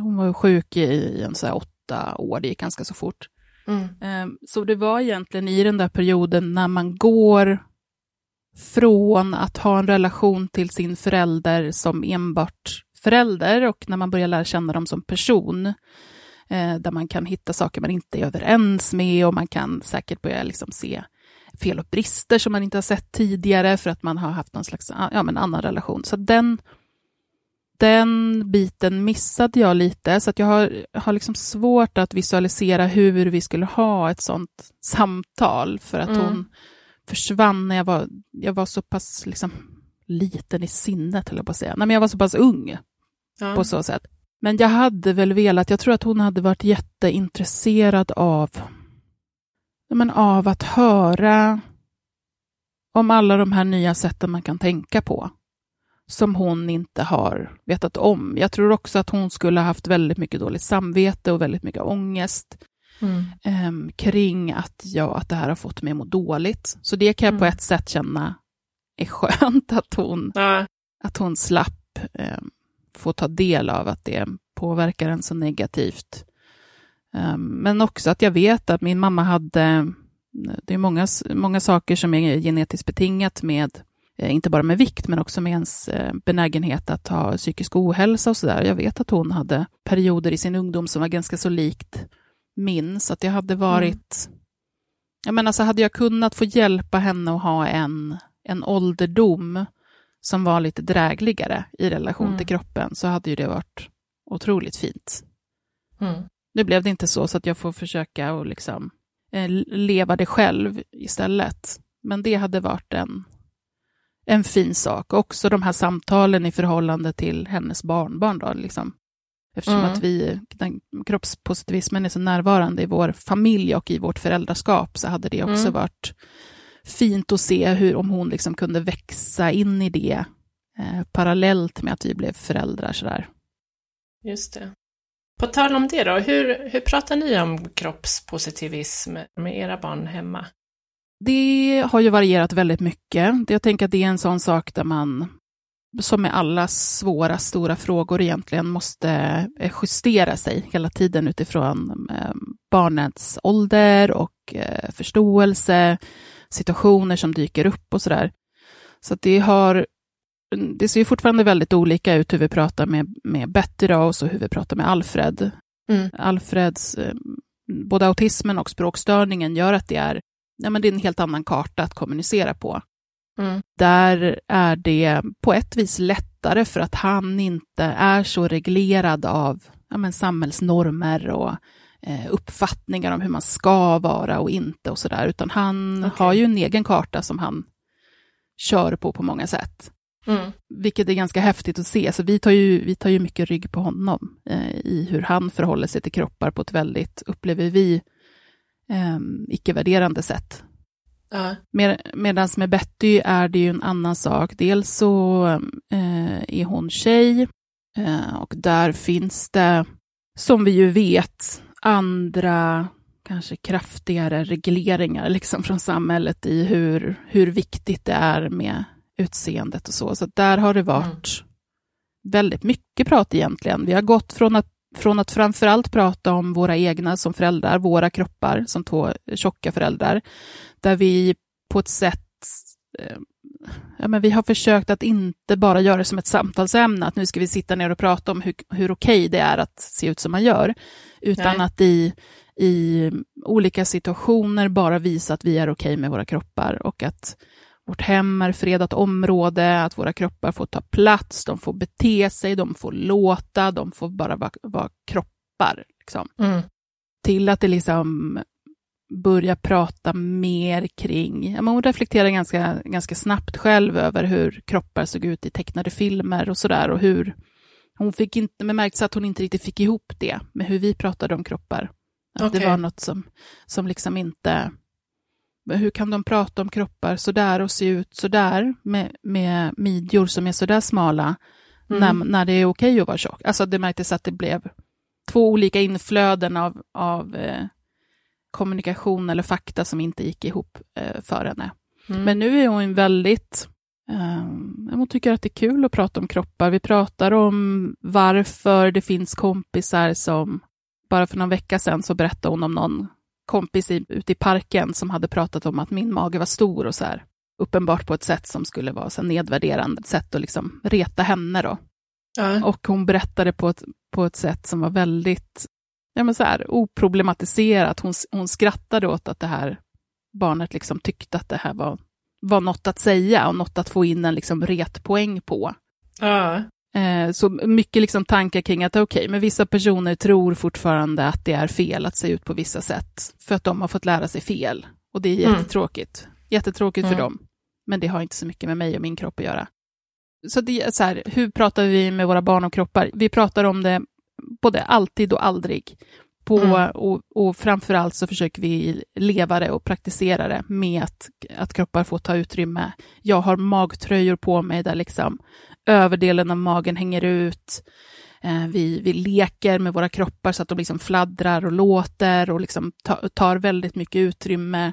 hon var ju sjuk i, en så åtta år, det gick ganska så fort. Mm. Ehm, så det var egentligen i den där perioden när man går från att ha en relation till sin förälder som enbart förälder och när man börjar lära känna dem som person, eh, där man kan hitta saker man inte är överens med och man kan säkert börja liksom se fel och brister som man inte har sett tidigare för att man har haft någon slags ja, men annan relation. Så den, den biten missade jag lite, så att jag har, har liksom svårt att visualisera hur vi skulle ha ett sånt samtal, för att mm. hon försvann när jag var, jag var så pass liksom, liten i sinnet, höll jag på att säga. Nej, men jag var så pass ung ja. på så sätt. Men jag hade väl velat, jag tror att hon hade varit jätteintresserad av, men av att höra om alla de här nya sätten man kan tänka på, som hon inte har vetat om. Jag tror också att hon skulle ha haft väldigt mycket dåligt samvete och väldigt mycket ångest mm. eh, kring att, ja, att det här har fått mig att må dåligt. Så det kan jag mm. på ett sätt känna är skönt att hon, ja. att hon slapp eh, få ta del av att det påverkar en så negativt. Um, men också att jag vet att min mamma hade, det är många, många saker som är genetiskt betingat med, eh, inte bara med vikt, men också med ens eh, benägenhet att ha psykisk ohälsa och sådär. Jag vet att hon hade perioder i sin ungdom som var ganska så likt min, så att det hade varit, mm. jag menar, så hade jag kunnat få hjälpa henne att ha en, en ålderdom som var lite drägligare i relation mm. till kroppen så hade ju det varit otroligt fint. Mm. Nu blev det inte så, så att jag får försöka att liksom, eh, leva det själv istället. Men det hade varit en, en fin sak. Också de här samtalen i förhållande till hennes barnbarn. Då, liksom. Eftersom mm. att vi, den, kroppspositivismen är så närvarande i vår familj och i vårt föräldraskap så hade det också mm. varit fint att se hur, om hon liksom kunde växa in i det eh, parallellt med att vi blev föräldrar. Sådär. Just det. På tal om det då, hur, hur pratar ni om kroppspositivism med era barn hemma? Det har ju varierat väldigt mycket. Jag tänker att det är en sån sak där man, som med alla svåra, stora frågor egentligen, måste eh, justera sig hela tiden utifrån eh, barnets ålder och förståelse, situationer som dyker upp och sådär. Så det har det ser ju fortfarande väldigt olika ut hur vi pratar med, med Betty då, och så hur vi pratar med Alfred. Mm. Alfreds, eh, både autismen och språkstörningen gör att det är, ja, men det är en helt annan karta att kommunicera på. Mm. Där är det på ett vis lättare för att han inte är så reglerad av ja, men samhällsnormer och uppfattningar om hur man ska vara och inte och sådär, utan han okay. har ju en egen karta som han kör på på många sätt. Mm. Vilket är ganska häftigt att se, så vi tar ju, vi tar ju mycket rygg på honom eh, i hur han förhåller sig till kroppar på ett väldigt, upplever vi, eh, icke-värderande sätt. Uh. Med, Medan med Betty är det ju en annan sak. Dels så eh, är hon tjej eh, och där finns det, som vi ju vet, andra kanske kraftigare regleringar liksom från samhället i hur, hur viktigt det är med utseendet och så. Så där har det varit mm. väldigt mycket prat egentligen. Vi har gått från att, från att framförallt prata om våra egna som föräldrar, våra kroppar som två tjocka föräldrar, där vi på ett sätt eh, ja, men vi har försökt att inte bara göra det som ett samtalsämne, att nu ska vi sitta ner och prata om hur, hur okej det är att se ut som man gör, utan Nej. att i, i olika situationer bara visa att vi är okej med våra kroppar och att vårt hem är fredat område, att våra kroppar får ta plats, de får bete sig, de får låta, de får bara vara, vara kroppar. Liksom. Mm. Till att det liksom börja prata mer kring, ja, hon reflekterar ganska, ganska snabbt själv över hur kroppar såg ut i tecknade filmer och sådär och hur hon fick inte, men märkte att hon inte riktigt fick ihop det med hur vi pratade om kroppar. Att okay. det var något som, som liksom inte, hur kan de prata om kroppar sådär och se ut sådär med, med midjor som är sådär smala mm. när, när det är okej att vara tjock. Alltså det märktes att det blev två olika inflöden av, av eh, kommunikation eller fakta som inte gick ihop eh, för henne. Mm. Men nu är hon väldigt eh, hon tycker att det är kul att prata om kroppar. Vi pratar om varför det finns kompisar som, bara för någon vecka sedan så berättade hon om någon kompis i, ute i parken som hade pratat om att min mage var stor och så här. Uppenbart på ett sätt som skulle vara så nedvärderande, sätt att liksom reta henne då. Ja. Och hon berättade på ett, på ett sätt som var väldigt ja, men så här, oproblematiserat. Hon, hon skrattade åt att det här barnet liksom tyckte att det här var, var något att säga och något att få in en liksom retpoäng på. Ja. Eh, så mycket liksom tankar kring att okej, okay, men vissa personer tror fortfarande att det är fel att se ut på vissa sätt, för att de har fått lära sig fel. Och det är Mm. jättetråkigt. Jättetråkigt för Mm. dem. Men det har inte så mycket med mig och min kropp att göra. Så det är så här, hur pratar vi med våra barn om kroppar? Vi pratar om det både alltid och aldrig. På, Mm. och, och framför allt så försöker vi leva det och praktisera det med att, att kroppar får ta utrymme. Jag har magtröjor på mig där liksom överdelen av magen hänger ut. Eh, vi, vi leker med våra kroppar så att de liksom fladdrar och låter och liksom ta, tar väldigt mycket utrymme.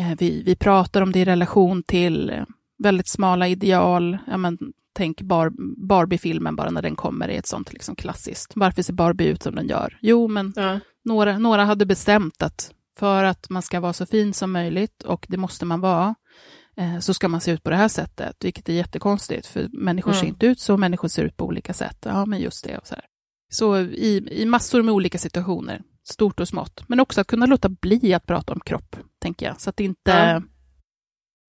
Eh, vi, vi pratar om det i relation till väldigt smala ideal. Ja, men, tänk bar, Barbie-filmen bara när den kommer, är ett sånt liksom klassiskt. Varför ser Barbie ut som den gör? Jo, men Ja. några, några hade bestämt att för att man ska vara så fin som möjligt, och det måste man vara, eh, så ska man se ut på det här sättet, vilket är jättekonstigt, för människor ser Mm. inte ut så, människor ser ut på olika sätt. Ja, men just det. Och så här. så i, i massor med olika situationer, stort och smått, men också att kunna låta bli att prata om kropp, tänker jag, så att inte Ja.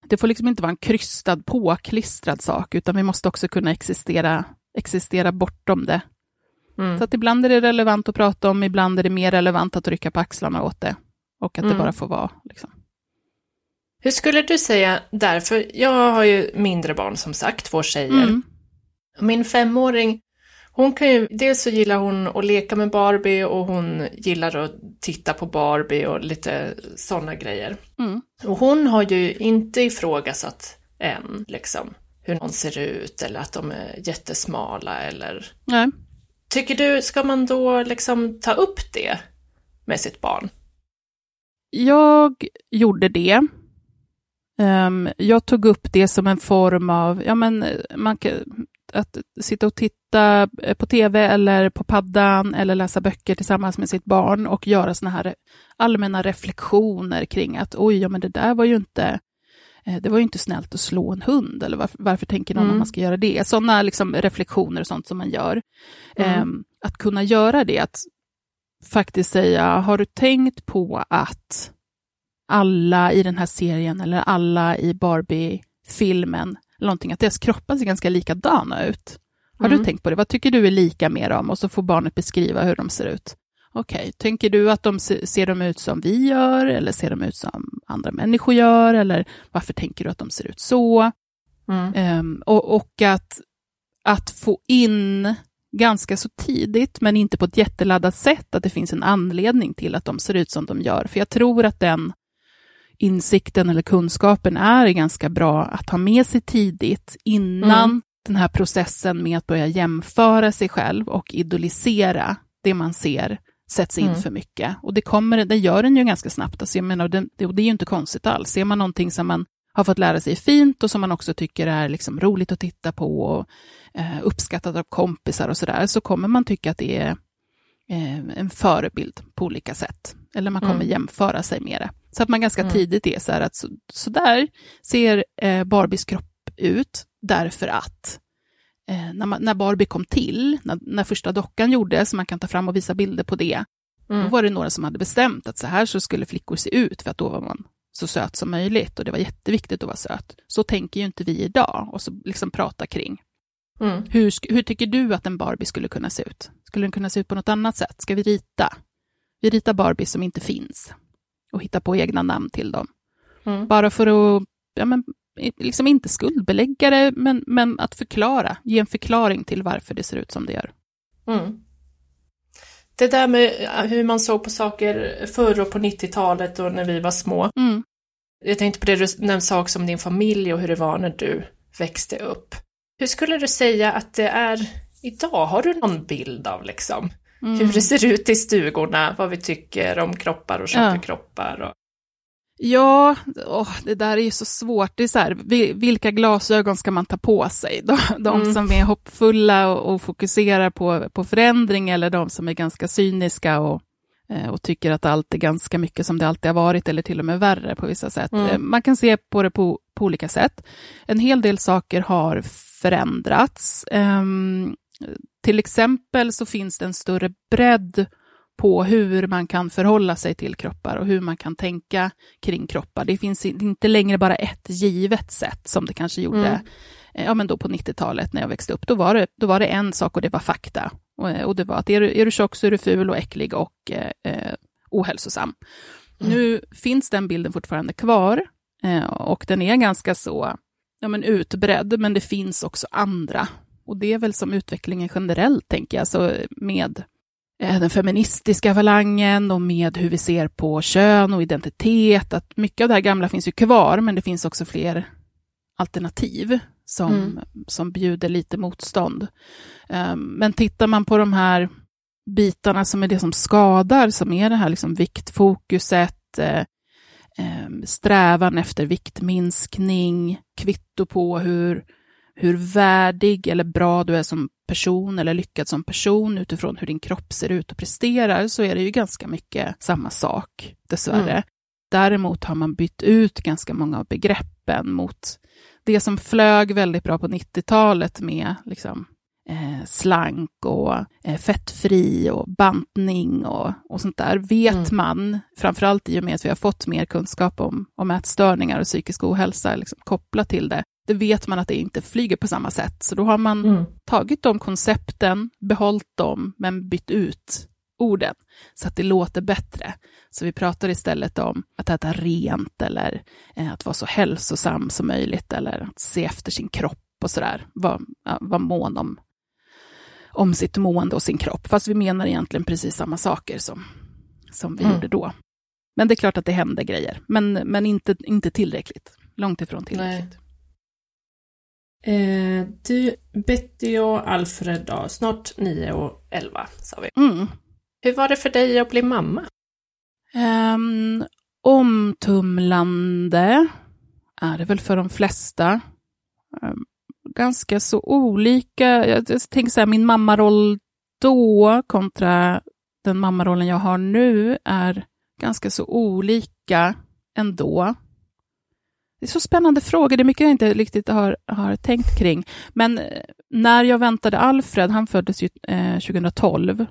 Det får liksom inte vara en krystad, påklistrad sak, utan vi måste också kunna existera, existera bortom det. Mm. Så att ibland är det relevant att prata om, ibland är det mer relevant att rycka på axlarna åt det. Och att Mm. det bara får vara. Liksom. Hur skulle du säga därför? Jag har ju mindre barn som sagt, två tjejer. Mm. Min femåring, hon kan ju, dels så gillar hon att leka med Barbie och hon gillar att titta på Barbie och lite sådana grejer. Mm. Och hon har ju inte ifrågasatt än, liksom, hur någon ser ut eller att de är jättesmala eller... Nej. Tycker du, ska man då liksom ta upp det med sitt barn? Jag gjorde det. Ehm, jag tog upp det som en form av, ja men, man kan, att sitta och titta eh, på tv eller på paddan eller läsa böcker tillsammans med sitt barn och göra såna här allmänna reflektioner kring att oj, ja men det där var ju inte, eh, det var ju inte snällt att slå en hund, eller varför, varför tänker någon Mm. att man ska göra det? Sådana liksom reflektioner och sånt som man gör. Mm. Ehm, att kunna göra det, att faktiskt säga, har du tänkt på att alla i den här serien eller alla i Barbie-filmen, eller någonting, att deras kroppar ser ganska likadana ut? Har Mm. du tänkt på det? Vad tycker du är lika med dem? Och så får barnet beskriva hur de ser ut. Okej, tänker du att de se- ser de ut som vi gör, eller ser de ut som andra människor gör, eller varför tänker du att de ser ut så? Mm. Ehm, och och att, att få in ganska så tidigt, men inte på ett jätteladdat sätt, att det finns en anledning till att de ser ut som de gör. För jag tror att den insikten eller kunskapen är ganska bra att ha med sig tidigt, innan Mm. den här processen med att börja jämföra sig själv och idolisera det man ser sätts in Mm. för mycket. Och det, kommer, det gör den ju ganska snabbt. Alltså jag menar, det, det, är ju inte konstigt alls. Ser man någonting som man har fått lära sig fint och som man också tycker är liksom roligt att titta på och eh, uppskattat av kompisar och sådär, så kommer man tycka att det är eh, en förebild på olika sätt. Eller man kommer Mm. jämföra sig med det. Så att man ganska Mm. tidigt är så här att så, så där ser eh, Barbies kropp ut, därför att eh, när, man, när Barbie kom till, när, när första dockan gjordes, man kan ta fram och visa bilder på det, då Mm. var det några som hade bestämt att så här så skulle flickor se ut, för att då var man så söt som möjligt och det var jätteviktigt att vara söt. Så tänker ju inte vi idag och så liksom prata kring. Mm. Hur, hur tycker du att en Barbie skulle kunna se ut? Skulle den kunna se ut på något annat sätt? Ska vi rita? Vi ritar Barbie som inte finns och hittar på egna namn till dem. Mm. Bara för att, ja men, liksom inte skuldbelägga det, men, men att förklara, ge en förklaring till varför det ser ut som det gör. Mm. Det där med hur man såg på saker förr och på 90-talet och när vi var små. Mm. Jag tänkte på det du nämnde sak som din familj och hur det var när du växte upp. Hur skulle du säga att det är idag? Har du någon bild av liksom Mm. hur det ser ut i stugorna, vad vi tycker om kroppar och köper Ja. kroppar? Och... Ja, åh, det där är ju så svårt. Det är så här, vi- vilka glasögon ska man ta på sig? De, de Mm. som är hoppfulla och, och fokuserar på, på förändring eller de som är ganska cyniska och eh, och tycker att allt är ganska mycket som det alltid har varit, eller till och med värre på vissa sätt. Mm. Eh, man kan se på det på, på olika sätt. En hel del saker har förändrats. Um, till exempel så finns det en större bredd på hur man kan förhålla sig till kroppar och hur man kan tänka kring kroppar. Det finns inte längre bara ett givet sätt som det kanske gjorde mm. ja, men då på 90-talet när jag växte upp. Då var, det, då var det en sak och det var fakta. Och, och det var att är du, är du tjock så är du ful och äcklig och eh, ohälsosam. Mm. Nu finns den bilden fortfarande kvar eh, och den är ganska så ja, men utbredd, men det finns också andra. Och det är väl som utvecklingen generellt, tänker jag, så med Eh, den feministiska falangen och med hur vi ser på kön och identitet. Att mycket av det här gamla finns ju kvar, men det finns också fler alternativ som, mm. som bjuder lite motstånd. Um, men tittar man på de här bitarna som är det som skadar, som är det här liksom viktfokuset, eh, eh, strävan efter viktminskning, kvitto på hur hur värdig eller bra du är som person eller lyckad som person utifrån hur din kropp ser ut och presterar, så är det ju ganska mycket samma sak, dessvärre. Mm. Däremot har man bytt ut ganska många av begreppen mot det som flög väldigt bra på 90-talet med liksom, eh, slank och eh, fettfri och bantning och, och sånt där, vet mm. man, framförallt i och med att vi har fått mer kunskap om, om ätstörningar och psykisk ohälsa liksom, kopplat till det, det vet man att det inte flyger på samma sätt. Så då har man mm. tagit de koncepten, behållit dem, men bytt ut orden så att det låter bättre. Så vi pratar istället om att äta rent eller eh, att vara så hälsosam som möjligt eller att se efter sin kropp och sådär. Vara var mån om, om sitt mående och sin kropp. Fast vi menar egentligen precis samma saker som, som vi mm. gjorde då. Men det är klart att det händer grejer, men, men inte, inte tillräckligt. Långt ifrån tillräckligt. Nej. Eh, du, Betty och Alfred då, snart 9 och 11 sa vi. Mm. Hur var det för dig att bli mamma? Um, omtumlande är det väl för de flesta. Um, ganska så olika. Jag, jag tänker så här, min mammaroll då kontra den mammarollen jag har nu är ganska så olika ändå. Det är så spännande frågor, det är mycket jag inte riktigt har, har tänkt kring. Men eh, när jag väntade Alfred, han föddes ju eh, 2012,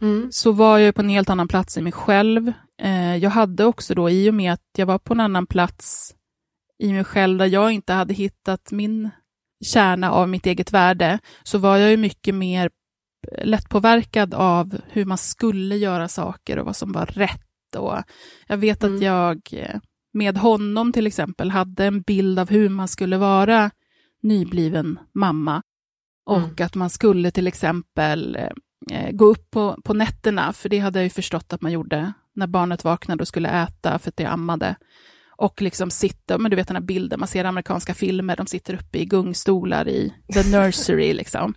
mm. så var jag på en helt annan plats i mig själv. Eh, jag hade också då, i och med att jag var på en annan plats i mig själv, där jag inte hade hittat min kärna av mitt eget värde, så var jag ju mycket mer lättpåverkad av hur man skulle göra saker och vad som var rätt. Och jag vet mm. att jag eh, med honom till exempel hade en bild av hur man skulle vara nybliven mamma. Och mm. att man skulle till exempel eh, gå upp på, på nätterna, för det hade jag ju förstått att man gjorde när barnet vaknade och skulle äta för att jag ammade. Och liksom sitta, men du vet den här bilden, man ser amerikanska filmer, de sitter uppe i gungstolar i the nursery liksom.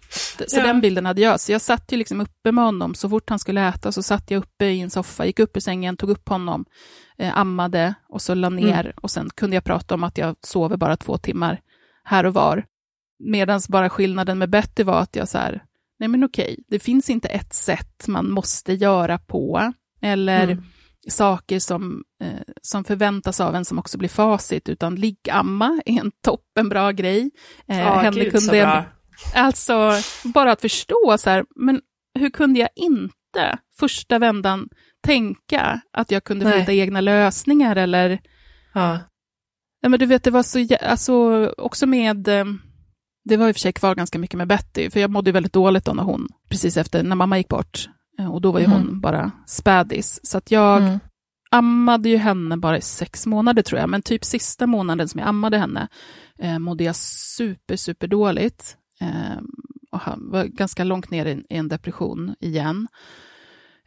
Så ja. den bilden hade jag. Så jag satt ju liksom uppe med honom, så fort han skulle äta så satt jag uppe i en soffa, gick upp ur sängen, tog upp honom, eh, ammade och så la ner mm. och sen kunde jag prata om att jag sover bara två timmar här och var. Medan bara skillnaden med Betty var att jag så här, nej men okej, det finns inte ett sätt man måste göra på, eller mm. Saker som, eh, som förväntas av en som också blir facit, utan liggamma är en toppenbra grej. Eh, ja, gud, kunde bra. Alltså, bara att förstå så här, men hur kunde jag inte första vändan tänka att jag kunde Nej. hitta egna lösningar eller... Ja. ja. men du vet, det var så, alltså också med, eh, det var i och för sig kvar ganska mycket med Betty, för jag mådde väldigt dåligt då när hon, precis efter, när mamma gick bort, och då var ju mm. hon bara spädis, så att jag mm. ammade ju henne bara i sex månader tror jag, men typ sista månaden som jag ammade henne eh, mådde jag super, super dåligt. Eh, och var ganska långt ner i, en depression igen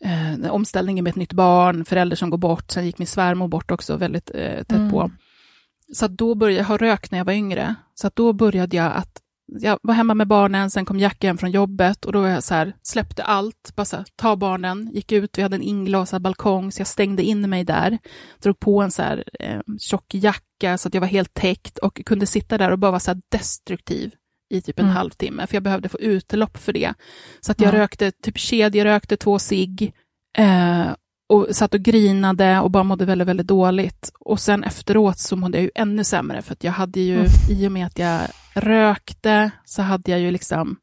eh, omställningen med ett nytt barn, förälder som går bort, sen gick min svärmor bort också väldigt eh, tätt mm. på. Så då började jag ha rökt när jag var yngre, så då började jag att jag var hemma med barnen, sen kom Jack hem från jobbet och då var jag så här, släppte allt, bara så här, ta barnen, gick ut, vi hade en inglasad balkong, så jag stängde in mig där, drog på en så här eh, tjock jacka så att jag var helt täckt och kunde sitta där och bara vara så här destruktiv i typ en mm. halvtimme, för jag behövde få utlopp för det. Så att jag mm. rökte, typ kedjerökte två cigg, eh, och satt och grinade och bara mådde väldigt, väldigt dåligt. Och sen efteråt så mådde jag ju ännu sämre, för att jag hade ju, mm. i och med att jag rökte, så hade jag ju liksom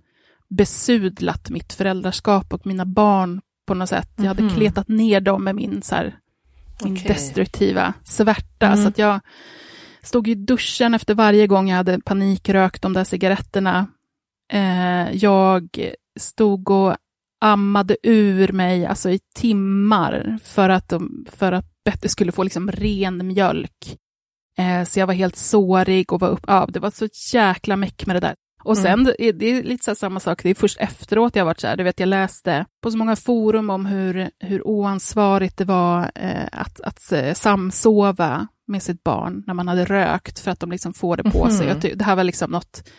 besudlat mitt föräldraskap och mina barn på något sätt. Jag hade mm. kletat ner dem med min, så här, min okay. destruktiva svärta. Mm. Så att jag stod i duschen efter varje gång jag hade panikrökt de där cigaretterna. Eh, jag stod och ammade ur mig alltså i timmar för att, de, för att Betty skulle få liksom ren mjölk. Eh, så jag var helt sårig och var upp, ja, det var så jäkla meck med det där. Och sen, mm. det, är lite så samma sak, det är först efteråt jag varit så här, du vet jag läste på så många forum om hur, hur oansvarigt det var eh, att, att eh, samsova med sitt barn när man hade rökt för att de liksom får det på mm. sig. Jag det här var liksom något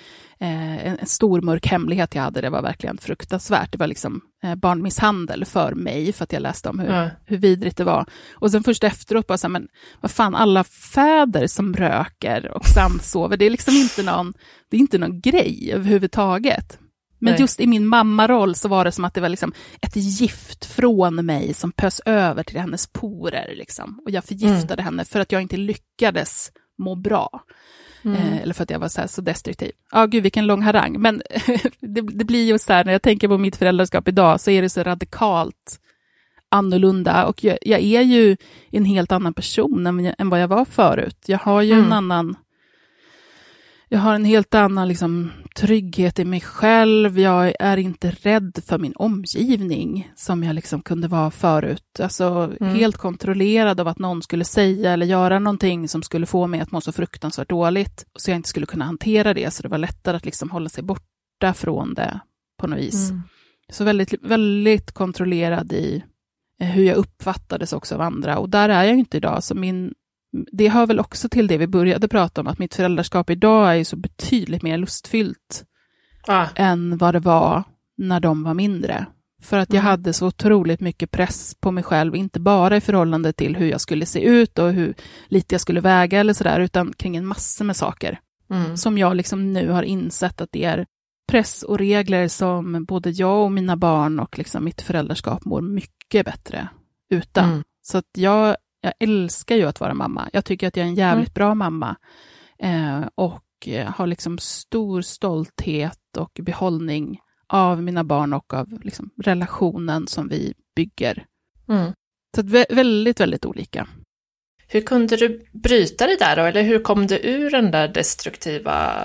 en, en, stor mörk hemlighet jag hade. Det var verkligen fruktansvärt. Det var liksom eh, barnmisshandel för mig, för att jag läste om hur, mm. hur vidrigt det var. Och sen först efteråt bara så här, men vad fan, alla fäder som röker och samsover, det är liksom inte någon, det är inte någon grej överhuvudtaget. Men Nej. just i min mammaroll så var det som att det var liksom ett gift från mig som pös över till hennes porer. Liksom. Och jag förgiftade mm. henne för att jag inte lyckades må bra. Mm. Eh, eller för att jag var så, så destruktiv. Ja, ah, gud vilken lång harang. Men det, det, blir ju så här, när jag tänker på mitt föräldraskap idag, så är det så radikalt annorlunda. Och jag, jag är ju en helt annan person än, än, vad jag var förut. Jag har ju mm. en annan jag har en helt annan liksom, trygghet i mig själv. Jag är inte rädd för min omgivning som jag liksom kunde vara förut. Alltså mm. helt kontrollerad av att någon skulle säga eller göra någonting som skulle få mig att må så fruktansvärt dåligt. Så jag inte skulle kunna hantera det, så det var lättare att liksom hålla sig borta från det på något vis. Mm. Så väldigt, väldigt kontrollerad i eh, hur jag uppfattades också av andra. Och där är jag inte idag, så min det hör väl också till det vi började prata om, att mitt föräldraskap idag är så betydligt mer lustfyllt ah. än vad det var när de var mindre. För att jag mm. hade så otroligt mycket press på mig själv, inte bara i förhållande till hur jag skulle se ut och hur lite jag skulle väga eller sådär, utan kring en massa med saker. Mm. Som jag liksom nu har insett att det är press och regler som både jag och mina barn och liksom mitt föräldraskap mår mycket bättre utan. Mm. Så att jag jag älskar ju att vara mamma. Jag tycker att jag är en jävligt mm. bra mamma. Eh, och eh, har liksom stor stolthet och behållning av mina barn och av liksom relationen som vi bygger. Mm. Så väldigt, väldigt olika. Hur kunde du bryta det där då? Eller hur kom du ur den där destruktiva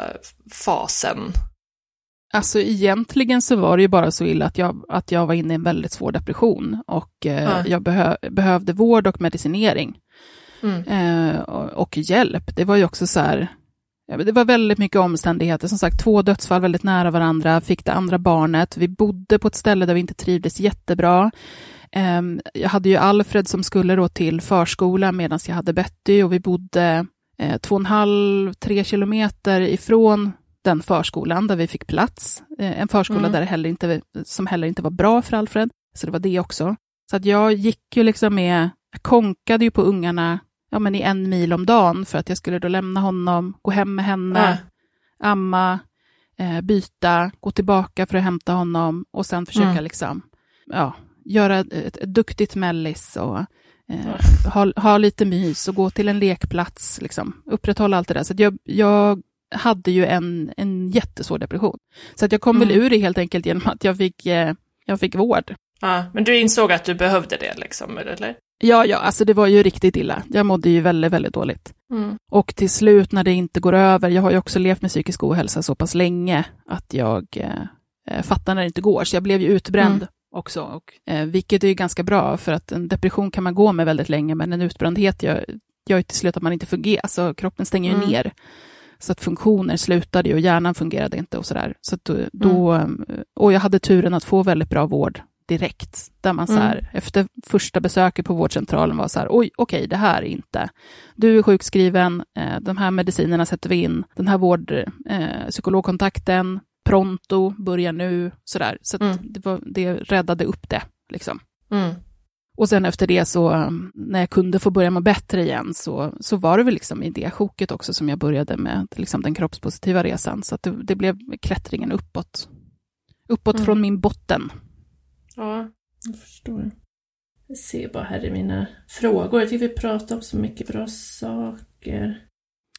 fasen? Alltså egentligen så var det ju bara så illa att jag, att jag var inne i en väldigt svår depression och eh, ja. jag behö, behövde vård och medicinering. Mm. Eh, och, och, hjälp. Det var ju också så här, det var väldigt mycket omständigheter. Som sagt, två dödsfall väldigt nära varandra, fick det andra barnet. Vi bodde på ett ställe där vi inte trivdes jättebra. Eh, jag hade ju Alfred som skulle då till förskola medan jag hade Betty och vi bodde eh, två och en halv, tre kilometer ifrån den förskolan där vi fick plats. Eh, en förskola mm. där heller inte, som heller inte var bra för Alfred, så det var det också. Så att jag gick ju liksom med, jag konkade ju på ungarna ja, men i en mil om dagen för att jag skulle då lämna honom, gå hem med henne, äh. amma, eh, byta, gå tillbaka för att hämta honom och sen försöka mm. liksom, ja, göra ett, ett duktigt mellis och eh, ha, ha lite mys och gå till en lekplats, liksom, upprätthålla allt det där. Så jag, jag hade ju en, en jättesvår depression. Så att jag kom mm. väl ur det helt enkelt genom att jag fick, eh, jag fick vård. Ja, men du insåg att du behövde det, liksom, eller? Ja, ja, alltså det var ju riktigt illa. Jag mådde ju väldigt, väldigt dåligt. Mm. Och till slut när det inte går över, jag har ju också levt med psykisk ohälsa så pass länge att jag eh, fattar när det inte går, så jag blev ju utbränd mm. också, och, eh, vilket är ju ganska bra, för att en depression kan man gå med väldigt länge, men en utbrändhet gör, gör ju till slut att man inte fungerar, alltså kroppen stänger ju mm. ner. Så att funktioner slutade och hjärnan fungerade inte och sådär. Så då, då mm. Och jag hade turen att få väldigt bra vård direkt, där man så här, mm. efter första besöket på vårdcentralen var så här, oj, okej, okay, det här är inte. Du är sjukskriven, eh, de här medicinerna sätter vi in, den här vård, eh, psykologkontakten, pronto, börjar nu, sådär. Så, så mm. det, var, det räddade upp det, liksom. Mm. Och sen efter det så, um, när jag kunde få börja må bättre igen, så, så var det väl liksom i det sjoket också som jag började med liksom den kroppspositiva resan. Så det, det blev klättringen uppåt. Uppåt mm. från min botten. Ja, jag förstår. Jag ser bara här i mina frågor. Jag tycker vi pratar om så mycket bra saker.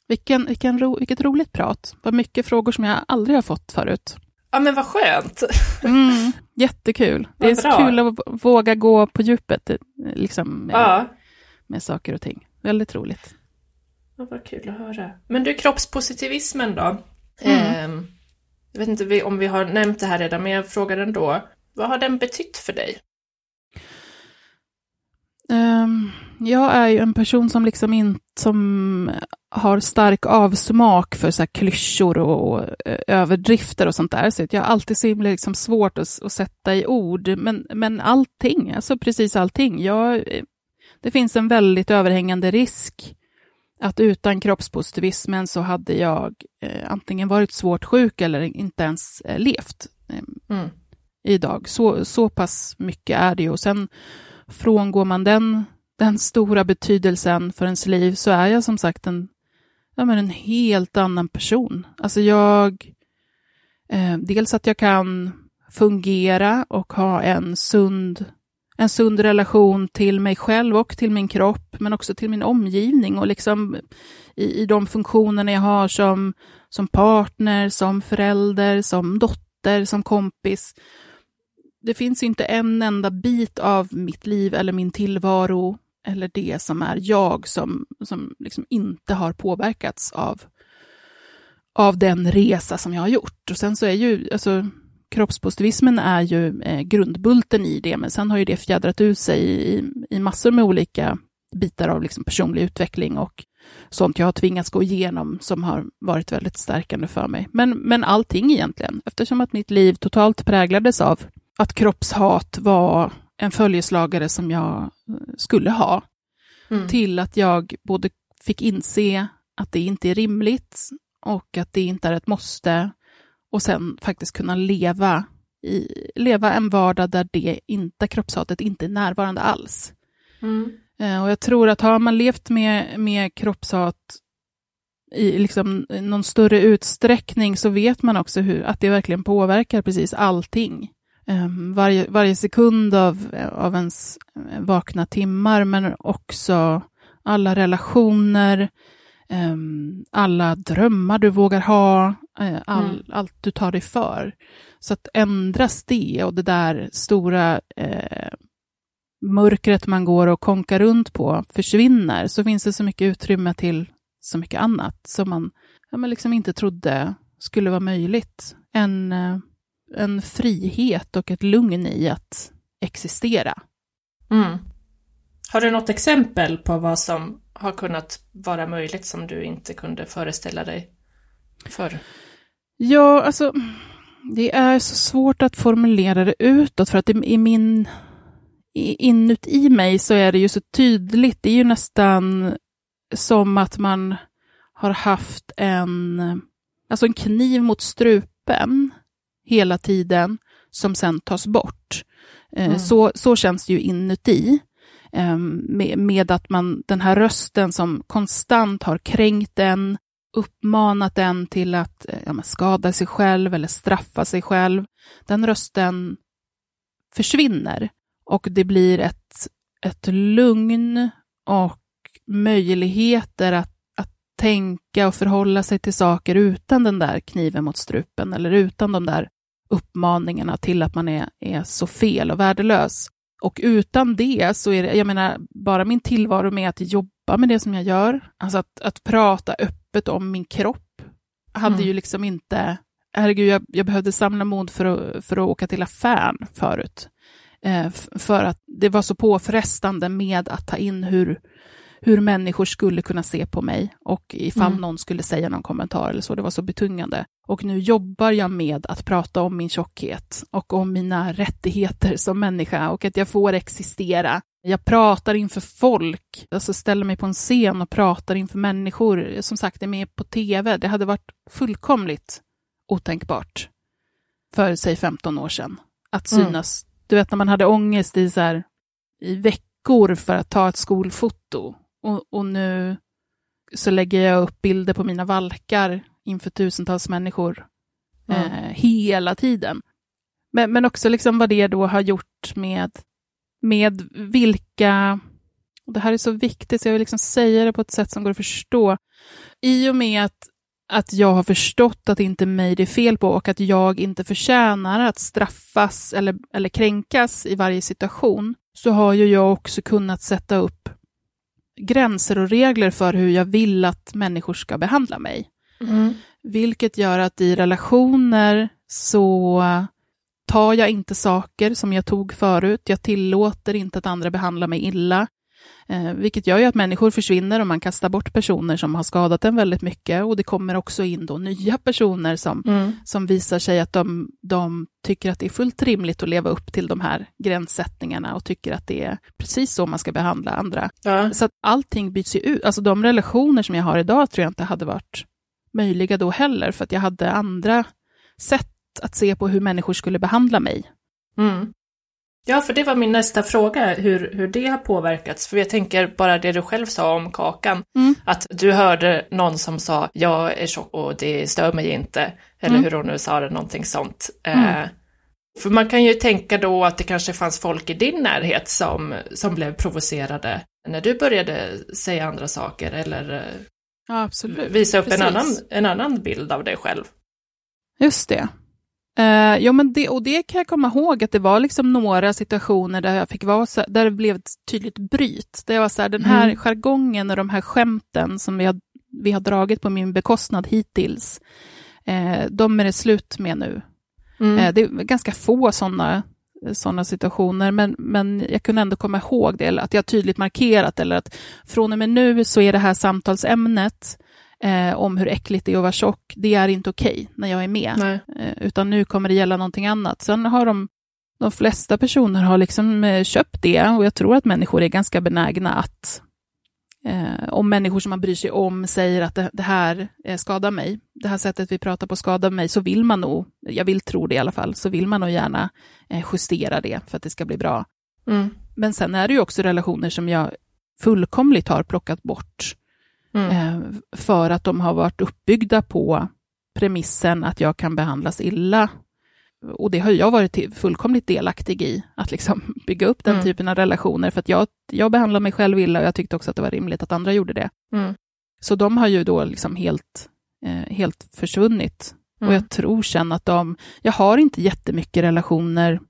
Vilken, vilken ro, vilket roligt prat. Vad mycket frågor som jag aldrig har fått förut. Ja, men vad skönt. Mm, jättekul. Det är så kul att våga gå på djupet liksom, med, ja. med saker och ting. Väldigt roligt. Ja, vad kul att höra. Men du, kroppspositivismen då? Mm. Eh, jag vet inte om vi har nämnt det här redan, men jag frågar ändå. Vad har den betytt för dig? Um, jag är ju en person som liksom inte som har stark avsmak för så här klyschor och, och eh, överdrifter och sånt där. Så jag har alltid så liksom svårt att, att, sätta i ord. Men, men allting, alltså precis allting. Jag, det finns en väldigt överhängande risk att utan kroppspositivismen så hade jag eh, antingen varit svårt sjuk eller inte ens eh, levt eh, mm. idag. Så, så pass mycket är det ju. Och sen frångår man den, den stora betydelsen för ens liv så är jag som sagt en, ja, men en helt annan person. Alltså jag, eh, dels att jag kan fungera och ha en sund en sund relation till mig själv och till min kropp, men också till min omgivning och liksom i, i de funktionerna jag har som, som partner, som förälder, som dotter, som kompis. Det finns inte en enda bit av mitt liv eller min tillvaro eller det som är jag som, som liksom inte har påverkats av, av den resa som jag har gjort. Och sen så är ju, alltså, kroppspositivismen är ju eh, grundbulten i det, men sen har ju det fjädrat ut sig i, i massor med olika bitar av liksom personlig utveckling och sånt jag har tvingats gå igenom som har varit väldigt stärkande för mig. Men, men allting egentligen, eftersom att mitt liv totalt präglades av att kroppshat var en följeslagare som jag eh, skulle ha, mm. till att jag både fick inse att det inte är rimligt och att det inte är ett måste och sen faktiskt kunna leva, i, leva en vardag där det inte, kroppshatet inte är närvarande alls. Mm. Eh, och jag tror att har man levt med, med kroppshat i liksom någon större utsträckning så vet man också hur, att det verkligen påverkar precis allting. Um, varje, varje sekund av, av ens vakna timmar, men också alla relationer, um, alla drömmar du vågar ha, Eh, all, mm. allt du tar dig för. Så att ändras det och det där stora eh, mörkret man går och konkar runt på försvinner, så finns det så mycket utrymme till så mycket annat som man ja, men liksom inte trodde skulle vara möjligt. En, eh, en frihet och ett lugn i att existera. Mm. Har du något exempel på vad som har kunnat vara möjligt som du inte kunde föreställa dig förr? Ja, alltså, det är så svårt att formulera det utåt, för att i min, inuti mig så är det ju så tydligt. Det är ju nästan som att man har haft en, alltså en kniv mot strupen hela tiden, som sen tas bort. Eh, mm. Så, så känns det ju inuti. Ehm, med, med att man, den här rösten som konstant har kränkt en, uppmanat en till att eh, ja, skada sig själv eller straffa sig själv, den rösten försvinner och det blir ett, ett lugn och möjligheter att, att tänka och förhålla sig till saker utan den där kniven mot strupen eller utan de där uppmaningarna till att man är, är så fel och värdelös. Och utan det så är det, jag menar, bara min tillvaro med att jobba med det som jag gör, alltså att, att prata öppet om min kropp, hade mm. ju liksom inte, herregud, jag, jag behövde samla mod för att, för att åka till affären förut. Eh, för att det var så påfrestande med att ta in hur, hur människor skulle kunna se på mig och ifall mm. någon skulle säga någon kommentar eller så, det var så betungande. Och nu jobbar jag med att prata om min tjockhet och om mina rättigheter som människa och att jag får existera. Jag pratar inför folk, alltså ställer mig på en scen och pratar inför människor. Som sagt, är med på tv. Det hade varit fullkomligt otänkbart för, säg 15 år sedan, att mm. synas. Mm. Du vet, när man hade ångest i, så här, i veckor för att ta ett skolfoto och, och nu så lägger jag upp bilder på mina valkar inför tusentals människor mm. eh, hela tiden. Men, men också liksom vad det då har gjort med, med vilka, och det här är så viktigt så jag vill liksom säga det på ett sätt som går att förstå, i och med att att jag har förstått att det inte är mig det är fel på och att jag inte förtjänar att straffas eller, eller kränkas i varje situation, så har ju jag också kunnat sätta upp gränser och regler för hur jag vill att människor ska behandla mig. Mm. Vilket gör att i relationer så tar jag inte saker som jag tog förut. Jag tillåter inte att andra behandlar mig illa. Eh, vilket gör ju att människor försvinner och man kastar bort personer som har skadat en väldigt mycket. Och det kommer också in då nya personer som, mm. som visar sig att de, de tycker att det är fullt rimligt att leva upp till de här gränssättningarna och tycker att det är precis så man ska behandla andra. Ja. Så att allting byts ju ut. Alltså de relationer som jag har idag tror jag inte hade varit möjliga då heller, för att jag hade andra sätt att se på hur människor skulle behandla mig. Mm. Ja, för det var min nästa fråga, hur, hur det har påverkats. För jag tänker bara det du själv sa om Kakan, mm. att du hörde någon som sa jag är tjock och det stör mig inte, eller mm. hur hon nu sa det, någonting sånt. Mm. Eh, för man kan ju tänka då att det kanske fanns folk i din närhet som, som blev provocerade när du började säga andra saker eller eh, ja, visa upp en annan, en annan bild av dig själv. Just det. Uh, ja, men det, och det kan jag komma ihåg att det var liksom några situationer där jag fick vara så, där det blev ett tydligt bryt. Det var så här, den här mm. jargongen och de här skämten som vi har, vi har dragit på min bekostnad hittills, uh, de är det slut med nu. Mm. Uh, det är ganska få sådana såna situationer, men, men jag kunde ändå komma ihåg det, eller att jag tydligt markerat, eller att från och med nu så är det här samtalsämnet eh, om hur äckligt det är att vara tjock, det är inte okej okay när jag är med. Eh, utan nu kommer det gälla någonting annat. Sen har de, de flesta personer har liksom eh, köpt det och jag tror att människor är ganska benägna att Eh, om människor som man bryr sig om säger att det, det här eh, skadar mig, det här sättet vi pratar på skadar mig, så vill man nog, jag vill tro det i alla fall, så vill man nog gärna eh, justera det för att det ska bli bra. Mm. Men sen är det ju också relationer som jag fullkomligt har plockat bort Mm. Eh, för att de har varit uppbyggda på premissen att jag kan behandlas illa. Och det har jag varit fullkomligt delaktig i, att liksom bygga upp den mm. typen av relationer, för att jag, jag behandlar mig själv illa och jag tyckte också att det var rimligt att andra gjorde det. Mm. Så de har ju då liksom helt, eh, helt försvunnit. Och jag mm. tror sen att de, jag har inte jättemycket relationer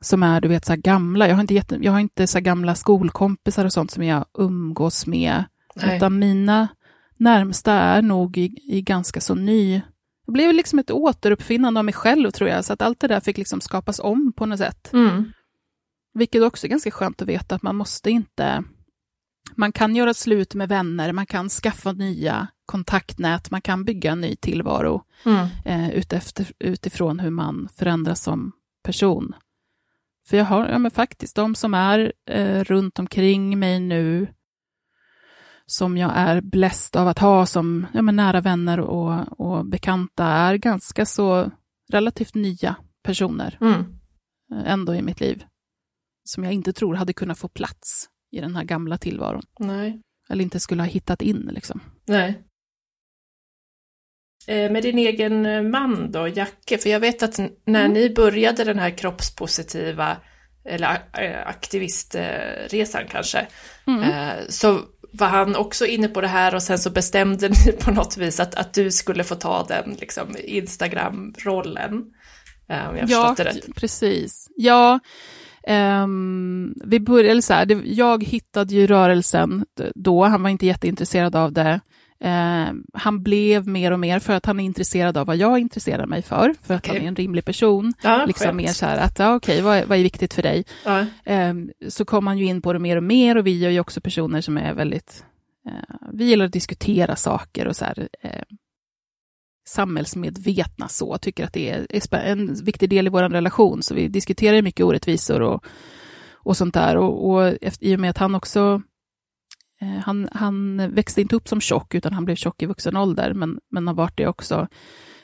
som är, du vet, så gamla. Jag har inte, jätte, jag har inte så gamla skolkompisar och sånt som jag umgås med Nej. Utan mina närmsta är nog i, i ganska så ny... Det blev liksom ett återuppfinnande av mig själv, tror jag, så att allt det där fick liksom skapas om på något sätt. Mm. Vilket också är ganska skönt att veta att man måste inte... Man kan göra slut med vänner, man kan skaffa nya kontaktnät, man kan bygga en ny tillvaro mm. eh, utefter, utifrån hur man förändras som person. För jag har ja, men faktiskt de som är eh, runt omkring mig nu, som jag är bläst av att ha som ja, men nära vänner och, och bekanta är ganska så relativt nya personer mm. Ändå i mitt liv. Som jag inte tror hade kunnat få plats i den här gamla tillvaron. Nej. Eller inte skulle ha hittat in liksom. Nej. Eh, med din egen eh, man då, Jacke, för jag vet att när mm. ni började den här kroppspositiva, eller aktivistresan kanske, mm. så var han också inne på det här och sen så bestämde ni på något vis att, att du skulle få ta den liksom, Instagram-rollen. Eh, om jag ja, det rätt. precis. Ja, um, vi började så här, det, jag hittade ju rörelsen då, han var inte jätteintresserad av det. Uh, han blev mer och mer för att han är intresserad av vad jag intresserar mig för, för att okay. han är en rimlig person. Ja, liksom mer så här att, ja, okej, okay, vad, vad, är viktigt för dig? Ja. Uh, så kom han ju in på det mer och mer och vi är ju också personer som är väldigt, uh, vi gillar att diskutera saker och så här, eh, samhällsmedvetna så, tycker att det är, en viktig del i vår relation, så vi diskuterar mycket orättvisor och, och sånt där. Och, och efter, i och med att han också Eh, han, han växte inte upp som tjock, utan han blev tjock i vuxen ålder, men, men har varit det också.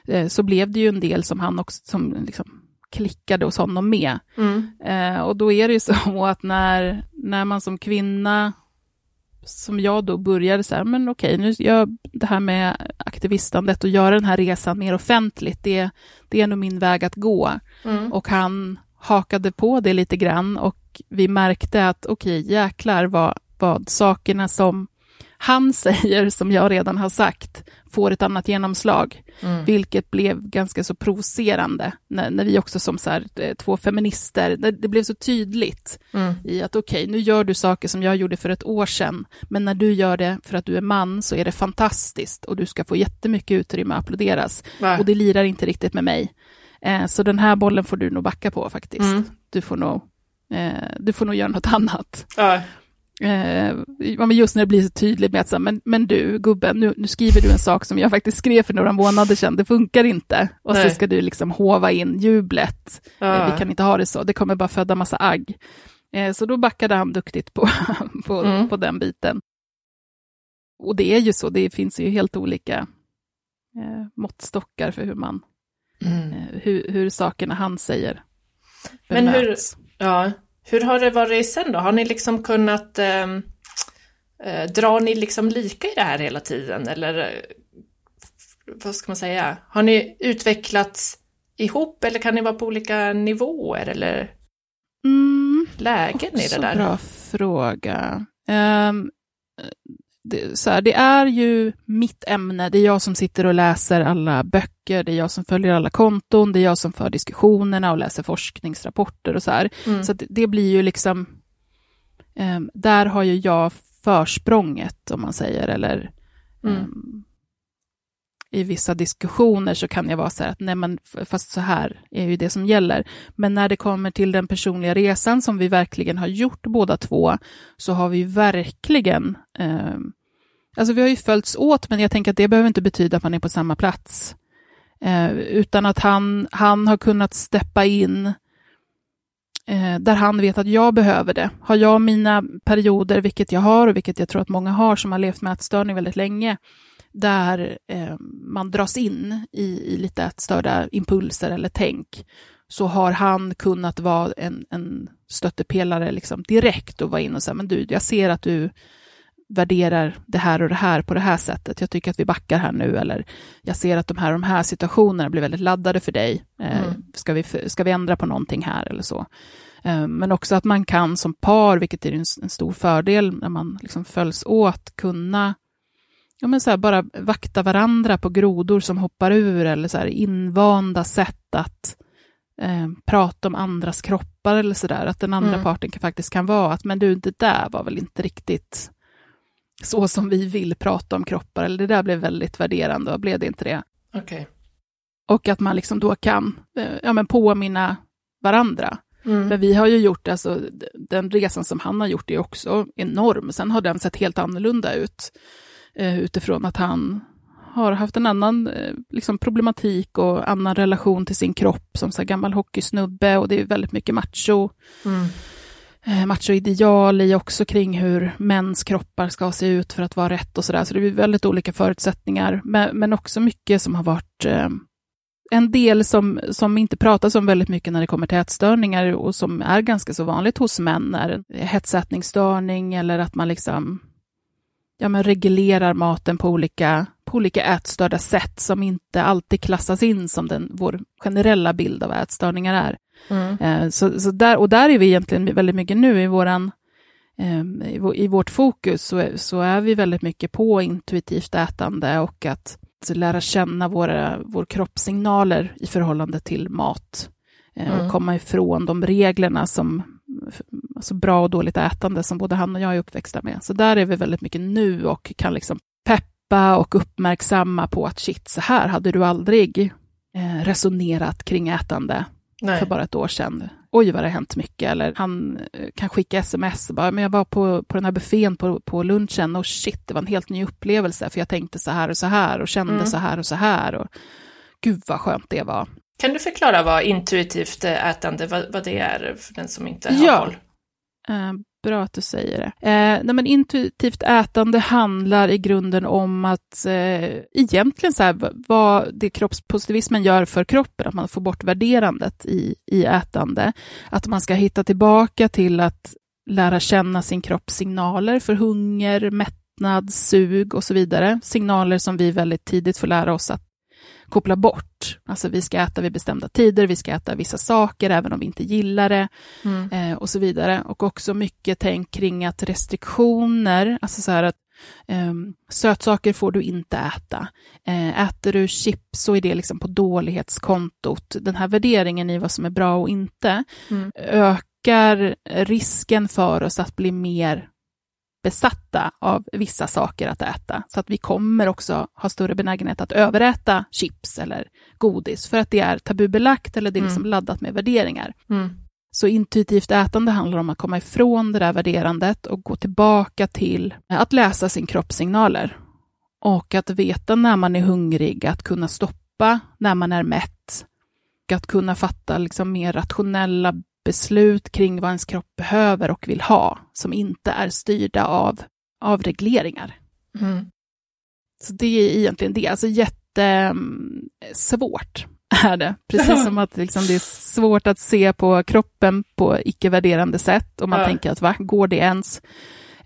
Eh, så blev det ju en del som han också som liksom klickade hos honom med. Mm. Eh, och då är det ju så att när, när man som kvinna, som jag då började så här, men okej, nu gör det här med aktivistandet och göra den här resan mer offentligt, det, det är nog min väg att gå. Mm. Och han hakade på det lite grann och vi märkte att okej, jäklar vad, vad sakerna som han säger, som jag redan har sagt, får ett annat genomslag, mm. vilket blev ganska så provocerande, när, när vi också som så här, eh, två feminister, när det blev så tydligt mm. i att okej, okay, nu gör du saker som jag gjorde för ett år sedan, men när du gör det för att du är man så är det fantastiskt och du ska få jättemycket utrymme att applåderas. Va? Och det lirar inte riktigt med mig. Eh, så den här bollen får du nog backa på faktiskt. Mm. Du, får nog, eh, du får nog göra något annat. Ja. Eh, just när det blir så tydligt med att, men, men du gubben, nu, nu, skriver du en sak som jag faktiskt skrev för några månader sedan, det funkar inte. Och Nej. så ska du liksom hova in jublet, ja. eh, vi kan inte ha det så, det kommer bara föda massa agg. Eh, så då backade han duktigt på, på, mm. på den biten. Och det är ju så, det finns ju helt olika eh, måttstockar för hur man, mm. Eh, hur, hur sakerna han säger Men hur, ja, hur har det varit sen då? Har ni liksom kunnat eh, eh, Drar ni liksom lika i det här hela tiden eller eh, vad ska man säga? Har ni utvecklats ihop eller kan ni vara på olika nivåer eller mm, lägen i det där? Bra fråga. Um, det, så här, det är ju mitt ämne, det är jag som sitter och läser alla böcker, det är jag som följer alla konton, det är jag som för diskussionerna och läser forskningsrapporter och så här. Mm. Så det, det, blir ju liksom, um, där har ju jag försprånget om man säger, eller mm. um, i vissa diskussioner så kan jag vara så här att nej men fast så här är ju det som gäller. Men när det kommer till den personliga resan som vi verkligen har gjort båda två så har vi verkligen eh, Alltså vi har ju följts åt, men jag tänker att det behöver inte betyda att man är på samma plats. Eh, utan att han, han har kunnat steppa in eh, där han vet att jag behöver det. Har jag mina perioder, vilket jag har och vilket jag tror att många har som har levt med ätstörning väldigt länge, där eh, man dras in i, i lite ätstörda impulser eller tänk, så har han kunnat vara en, en stöttepelare liksom direkt och vara in och säga, men du, jag ser att du värderar det här och det här på det här sättet. Jag tycker att vi backar här nu, eller jag ser att de här, de här situationerna blir väldigt laddade för dig. Eh, mm. ska, vi, ska vi ändra på någonting här eller så? Eh, men också att man kan som par, vilket är en, en stor fördel när man liksom följs åt, kunna ja, men så här, bara vakta varandra på grodor som hoppar ur, eller så här, invanda sätt att eh, prata om andras kroppar eller så där. Att den andra mm. parten kan, faktiskt kan vara att, men du, det där var väl inte riktigt så som vi vill prata om kroppar, eller det där blev väldigt värderande och blev det inte det? Okay. Och att man liksom då kan eh, ja, men påminna varandra. Mm. Men vi har ju gjort, alltså, den resan som han har gjort är också enorm. Sen har den sett helt annorlunda ut eh, utifrån att han har haft en annan eh, liksom, problematik och annan relation till sin kropp som så gammal hockeysnubbe och det är väldigt mycket macho. Mm Eh, machoideal i också kring hur mäns kroppar ska se ut för att vara rätt och sådär. Så det blir väldigt olika förutsättningar, men, men också mycket som har varit eh, en del som, som inte pratas om väldigt mycket när det kommer till ätstörningar och som är ganska så vanligt hos män är hetsätningsstörning eller att man liksom ja, men reglerar maten på olika, på olika ätstörda sätt som inte alltid klassas in som den, vår generella bild av ätstörningar är. Mm. Eh, så, så där, och där är vi egentligen väldigt mycket nu i, våran, ehm, i vårt fokus, så, så är vi väldigt mycket på intuitivt ätande och att lära känna våra vår kroppssignaler i förhållande till mat. Eh, mm. Och komma ifrån de reglerna som alltså bra och dåligt ätande som både han och jag är uppväxta med. Så där är vi väldigt mycket nu och kan liksom peppa och uppmärksamma på att shit, så här hade du aldrig eh, resonerat kring ätande Nej. för bara ett år sedan. Oj, vad det har hänt mycket. Eller han eh, kan skicka sms och bara, men jag var på, på den här buffén på, på lunchen och shit, det var en helt ny upplevelse, för jag tänkte så här och så här och kände mm. så här och så här. Och, gud vad skönt det var. Kan du förklara vad intuitivt ätande, vad, vad det är för den som inte har ja. koll? Bra att du säger det. Eh, nej, men intuitivt ätande handlar i grunden om att eh, egentligen så här, vad det kroppspositivismen gör för kroppen, att man får bort värderandet i, i ätande. Att man ska hitta tillbaka till att lära känna sin kropps signaler för hunger, mättnad, sug och så vidare. Signaler som vi väldigt tidigt får lära oss att koppla bort. Alltså vi ska äta vid bestämda tider, vi ska äta vissa saker även om vi inte gillar det mm. eh, och så vidare. Och också mycket tänk kring att restriktioner, alltså så här att Um, sötsaker får du inte äta. Uh, äter du chips så är det liksom på dålighetskontot. Den här värderingen i vad som är bra och inte mm. ökar risken för oss att bli mer besatta av vissa saker att äta. Så att vi kommer också ha större benägenhet att överäta chips eller godis för att det är tabubelagt eller det är liksom mm. laddat med värderingar. Mm. Så intuitivt ätande handlar om att komma ifrån det där värderandet och gå tillbaka till att läsa sin kroppssignaler. Och att veta när man är hungrig, att kunna stoppa när man är mätt. Att kunna fatta liksom mer rationella beslut kring vad ens kropp behöver och vill ha, som inte är styrda av, av regleringar. Mm. Så det är egentligen det, alltså jättesvårt är det. Precis som att liksom, det är svårt att se på kroppen på icke-värderande sätt, och man ja. tänker att va, går det ens?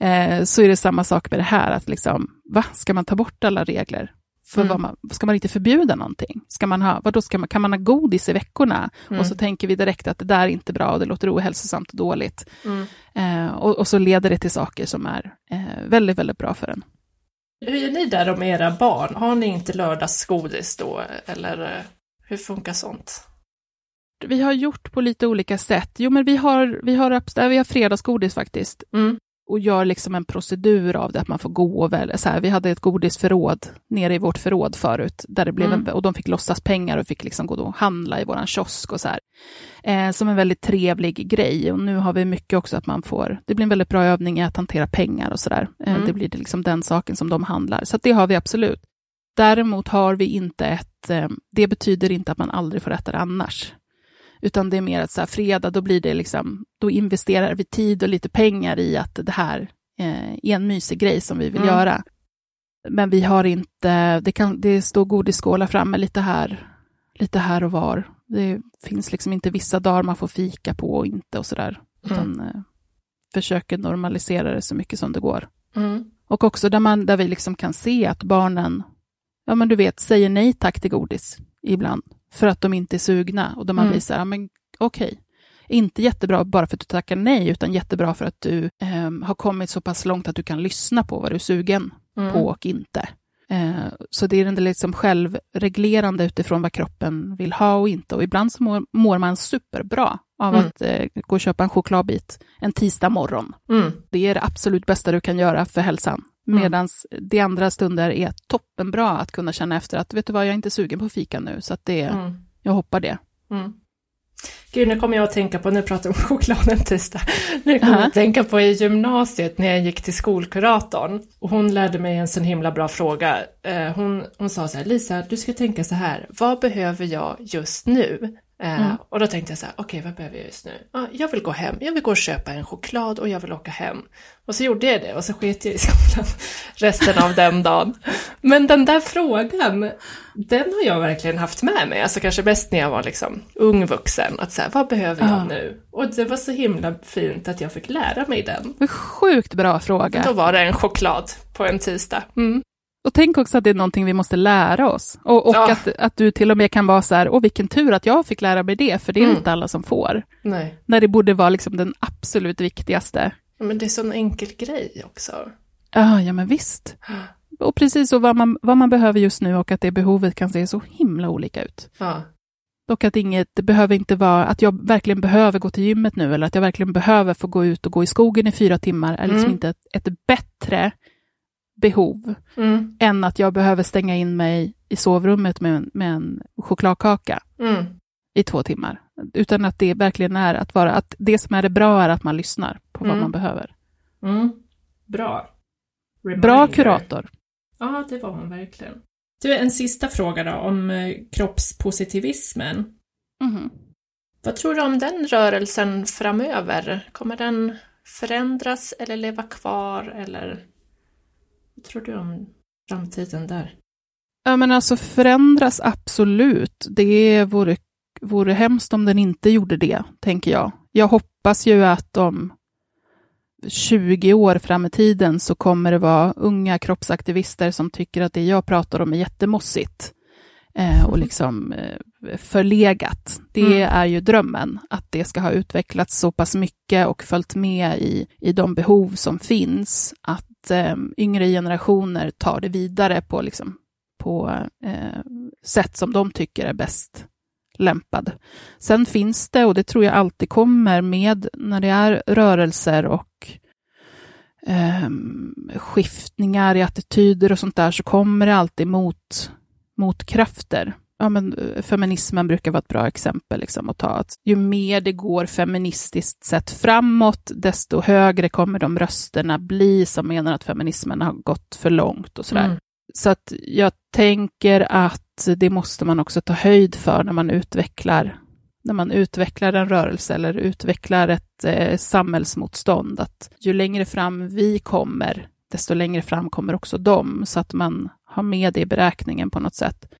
Eh, så är det samma sak med det här, att liksom, va, ska man ta bort alla regler? För mm. man, ska man inte förbjuda någonting? Ska man ha, vadå, ska man, kan man ha godis i veckorna? Mm. Och så tänker vi direkt att det där är inte bra, och det låter ohälsosamt och dåligt. Mm. Eh, och, och, så leder det till saker som är eh, väldigt, väldigt bra för en. Hur är ni där med era barn? Har ni inte lördagsgodis då, eller eh, hur funkar sånt? Vi har gjort på lite olika sätt. Jo, men vi har, vi har, vi har fredagsgodis faktiskt. Mm och gör liksom en procedur av det, att man får gå och välja. Så här, vi hade ett godisförråd nere i vårt förråd förut, där det blev mm. en, och de fick låtsas pengar och fick liksom gå och handla i våran kiosk och så här. Eh, som en väldigt trevlig grej. Och nu har vi mycket också att man får, det blir en väldigt bra övning i att hantera pengar och så där. Eh, mm. Det blir liksom den saken som de handlar. Så det har vi absolut. Däremot har vi inte ett, eh, det betyder inte att man aldrig får äta det annars. Utan det är mer att så här, fredag, då blir det liksom, då investerar vi tid och lite pengar i att det här eh, är en mysig grej som vi vill mm. göra. Men vi har inte, det, kan, det står godisskålar framme lite här, lite här och var. Det finns liksom inte vissa dagar man får fika på och inte och sådär. Mm. Utan eh, försöker normalisera det så mycket som det går. Mm. Och också där, man, där vi liksom kan se att barnen, ja men du vet, säger nej tack till godis ibland för att de inte är sugna. Och då man mm. blir så här, men okej, okay. inte jättebra bara för att du tackar nej, utan jättebra för att du eh, har kommit så pass långt att du kan lyssna på vad du är sugen mm. på och inte. Eh, så det är den liksom självreglerande utifrån vad kroppen vill ha och inte. Och ibland så mår, mår man superbra av mm. att eh, gå och köpa en chokladbit en tisdag morgon. Mm. Det är det absolut bästa du kan göra för hälsan. Mm. Medan det andra stunder är toppenbra att kunna känna efter att, vet du vad, jag är inte sugen på fika nu, så att det, mm. jag hoppar det. Mm. Gud, nu kommer jag att tänka på, nu pratar vi om choklad en tisdag, nu kommer jag att tänka på i gymnasiet när jag gick till skolkuratorn. Och hon lärde mig en sån himla bra fråga. Eh, hon, hon sa så här, Lisa, du ska tänka så här, vad behöver jag just nu? Eh, mm. och då tänkte jag så här, okej okay, vad behöver jag just nu? Ah, jag vill gå hem, jag vill gå och köpa en choklad och jag vill åka hem. Och så gjorde jag det och så sket jag i skolan resten av den dagen. Men den där frågan, den har jag verkligen haft med mig, alltså kanske mest när jag var liksom ung vuxen, att säga vad behöver jag ah. nu? Och det var så himla fint att jag fick lära mig den. Sjukt bra fråga. Då var det en choklad på en tisdag. Mm. Och tänk också att det är någonting vi måste lära oss. Och, och ja. att, att du till och med kan vara så här, åh vilken tur att jag fick lära mig det, för det är mm. inte alla som får. Nej. När det borde vara liksom den absolut viktigaste. Ja, men det är så en enkel grej också. Ja, ja men visst. Och precis så vad man, vad man behöver just nu och att det behovet kan se så himla olika ut. Ja. Och att inget, det behöver inte vara att jag verkligen behöver gå till gymmet nu eller att jag verkligen behöver få gå ut och gå i skogen i fyra timmar är liksom mm. inte ett, ett bättre behov mm. än att jag behöver stänga in mig i sovrummet med, en, med en chokladkaka mm. i två timmar. Utan att det verkligen är att vara, att det som är det bra är att man lyssnar på vad mm. man behöver. Mm. Bra. Reminder. Bra kurator. Ja, det var hon verkligen. Du, en sista fråga då om eh, kroppspositivismen. Mm. Vad tror du om den rörelsen framöver? Kommer den förändras eller leva kvar eller vad tror du om framtiden där? Ja, men alltså förändras absolut. Det vore, vore hemskt om den inte gjorde det, tänker jag. Jag hoppas ju att om 20 år fram i tiden så kommer det vara unga kroppsaktivister som tycker att det jag pratar om är jättemossigt. eh, och liksom eh, förlegat. Det mm. är ju drömmen, att det ska ha utvecklats så pass mycket och följt med i, i de behov som finns, att eh, yngre generationer tar det vidare på, liksom, på eh, sätt som de tycker är bäst lämpad. Sen finns det, och det tror jag alltid kommer med när det är rörelser och eh, skiftningar i attityder och sånt där, så kommer det alltid mot, mot krafter. Ja, men, eh, feminismen brukar vara ett bra exempel liksom, att ta. Att ju mer det går feministiskt sett framåt, desto högre kommer de rösterna bli som menar att feminismen har gått för långt och sådär. Mm. Så att jag tänker att det måste man också ta höjd för när man utvecklar när man utvecklar en rörelse eller utvecklar ett eh, samhällsmotstånd, att ju längre fram vi kommer, desto längre fram kommer också de, så att man har med det i beräkningen på något sätt.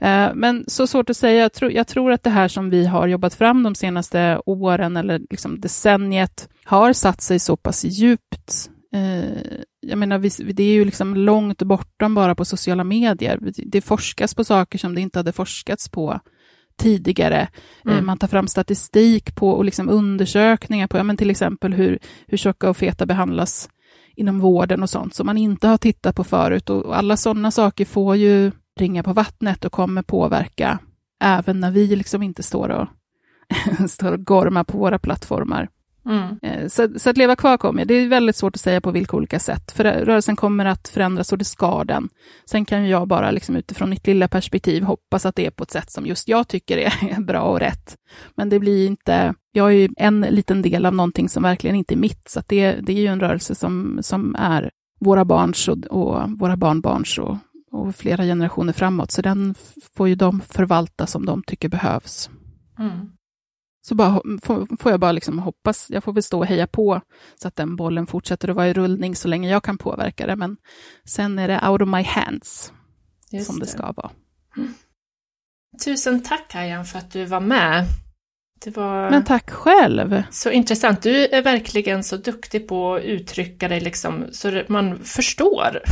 Eh, men så svårt att säga, jag tror, jag tror, att det här som vi har jobbat fram de senaste åren, eller liksom decenniet, har satt sig så pass djupt Eh, jag menar, det är ju liksom långt bortom bara på sociala medier. Det forskas på saker som det inte hade forskats på tidigare. Eh, mm. Man tar fram statistik på och liksom undersökningar på, ja, men till exempel hur, hur tjocka och feta behandlas inom vården och sånt som man inte har tittat på förut. Och alla sådana saker får ju ringa på vattnet och kommer påverka även när vi liksom inte står och, står och gormar på våra plattformar. Mm. Eh, så, så, att leva kvar kommer, det är väldigt svårt att säga på vilka olika sätt, för rörelsen kommer att förändras och det ska den. Sen kan jag bara liksom utifrån mitt lilla perspektiv hoppas att det är på ett sätt som just jag tycker är bra och rätt. Men det blir inte, jag är ju en liten del av någonting som verkligen inte är mitt, så det, det är ju en rörelse som, som är våra barns och, och våra barnbarns och, och flera generationer framåt, så den får ju de förvalta som de tycker behövs. Mm. Så bara, får, jag bara liksom hoppas, jag får väl stå och heja på så att den bollen fortsätter att vara i rullning så länge jag kan påverka det. Men sen är det out of my hands Just som det, det ska vara. Mm. Tusen tack Kajan för att du var med. Det var Men tack själv! Så intressant. Du är verkligen så duktig på att uttrycka dig liksom så man förstår.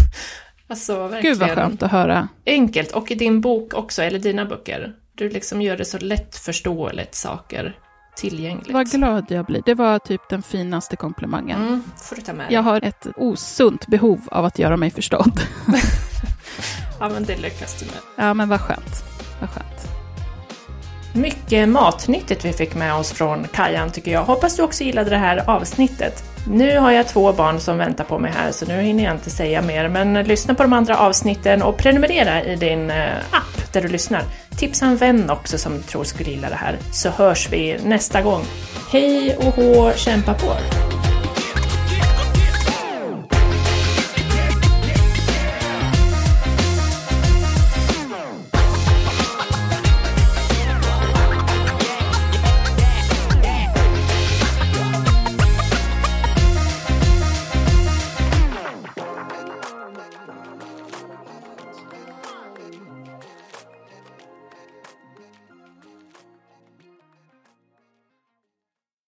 Alltså, verkligen. Gud vad skönt att höra. Enkelt. Och i din bok också, eller dina böcker. Du liksom gör det så lättförståeligt saker tillgängligt. Vad glad jag blir. Det var typ den finaste komplimangen. Mm, får du ta med jag har ett osunt behov av att göra mig förstådd. ja, men det lyckas du med. Ja, men vad skönt. Vad skönt. Mycket matnyttigt vi fick med oss från Kajan tycker jag. Hoppas du också gillade det här avsnittet. Nu har jag två barn som väntar på mig här så nu hinner jag inte säga mer men lyssna på de andra avsnitten och prenumerera i din eh, app där du lyssnar. Tipsa en vän också som du tror skulle gilla det här så hörs vi nästa gång. Hej och hå, kämpa på!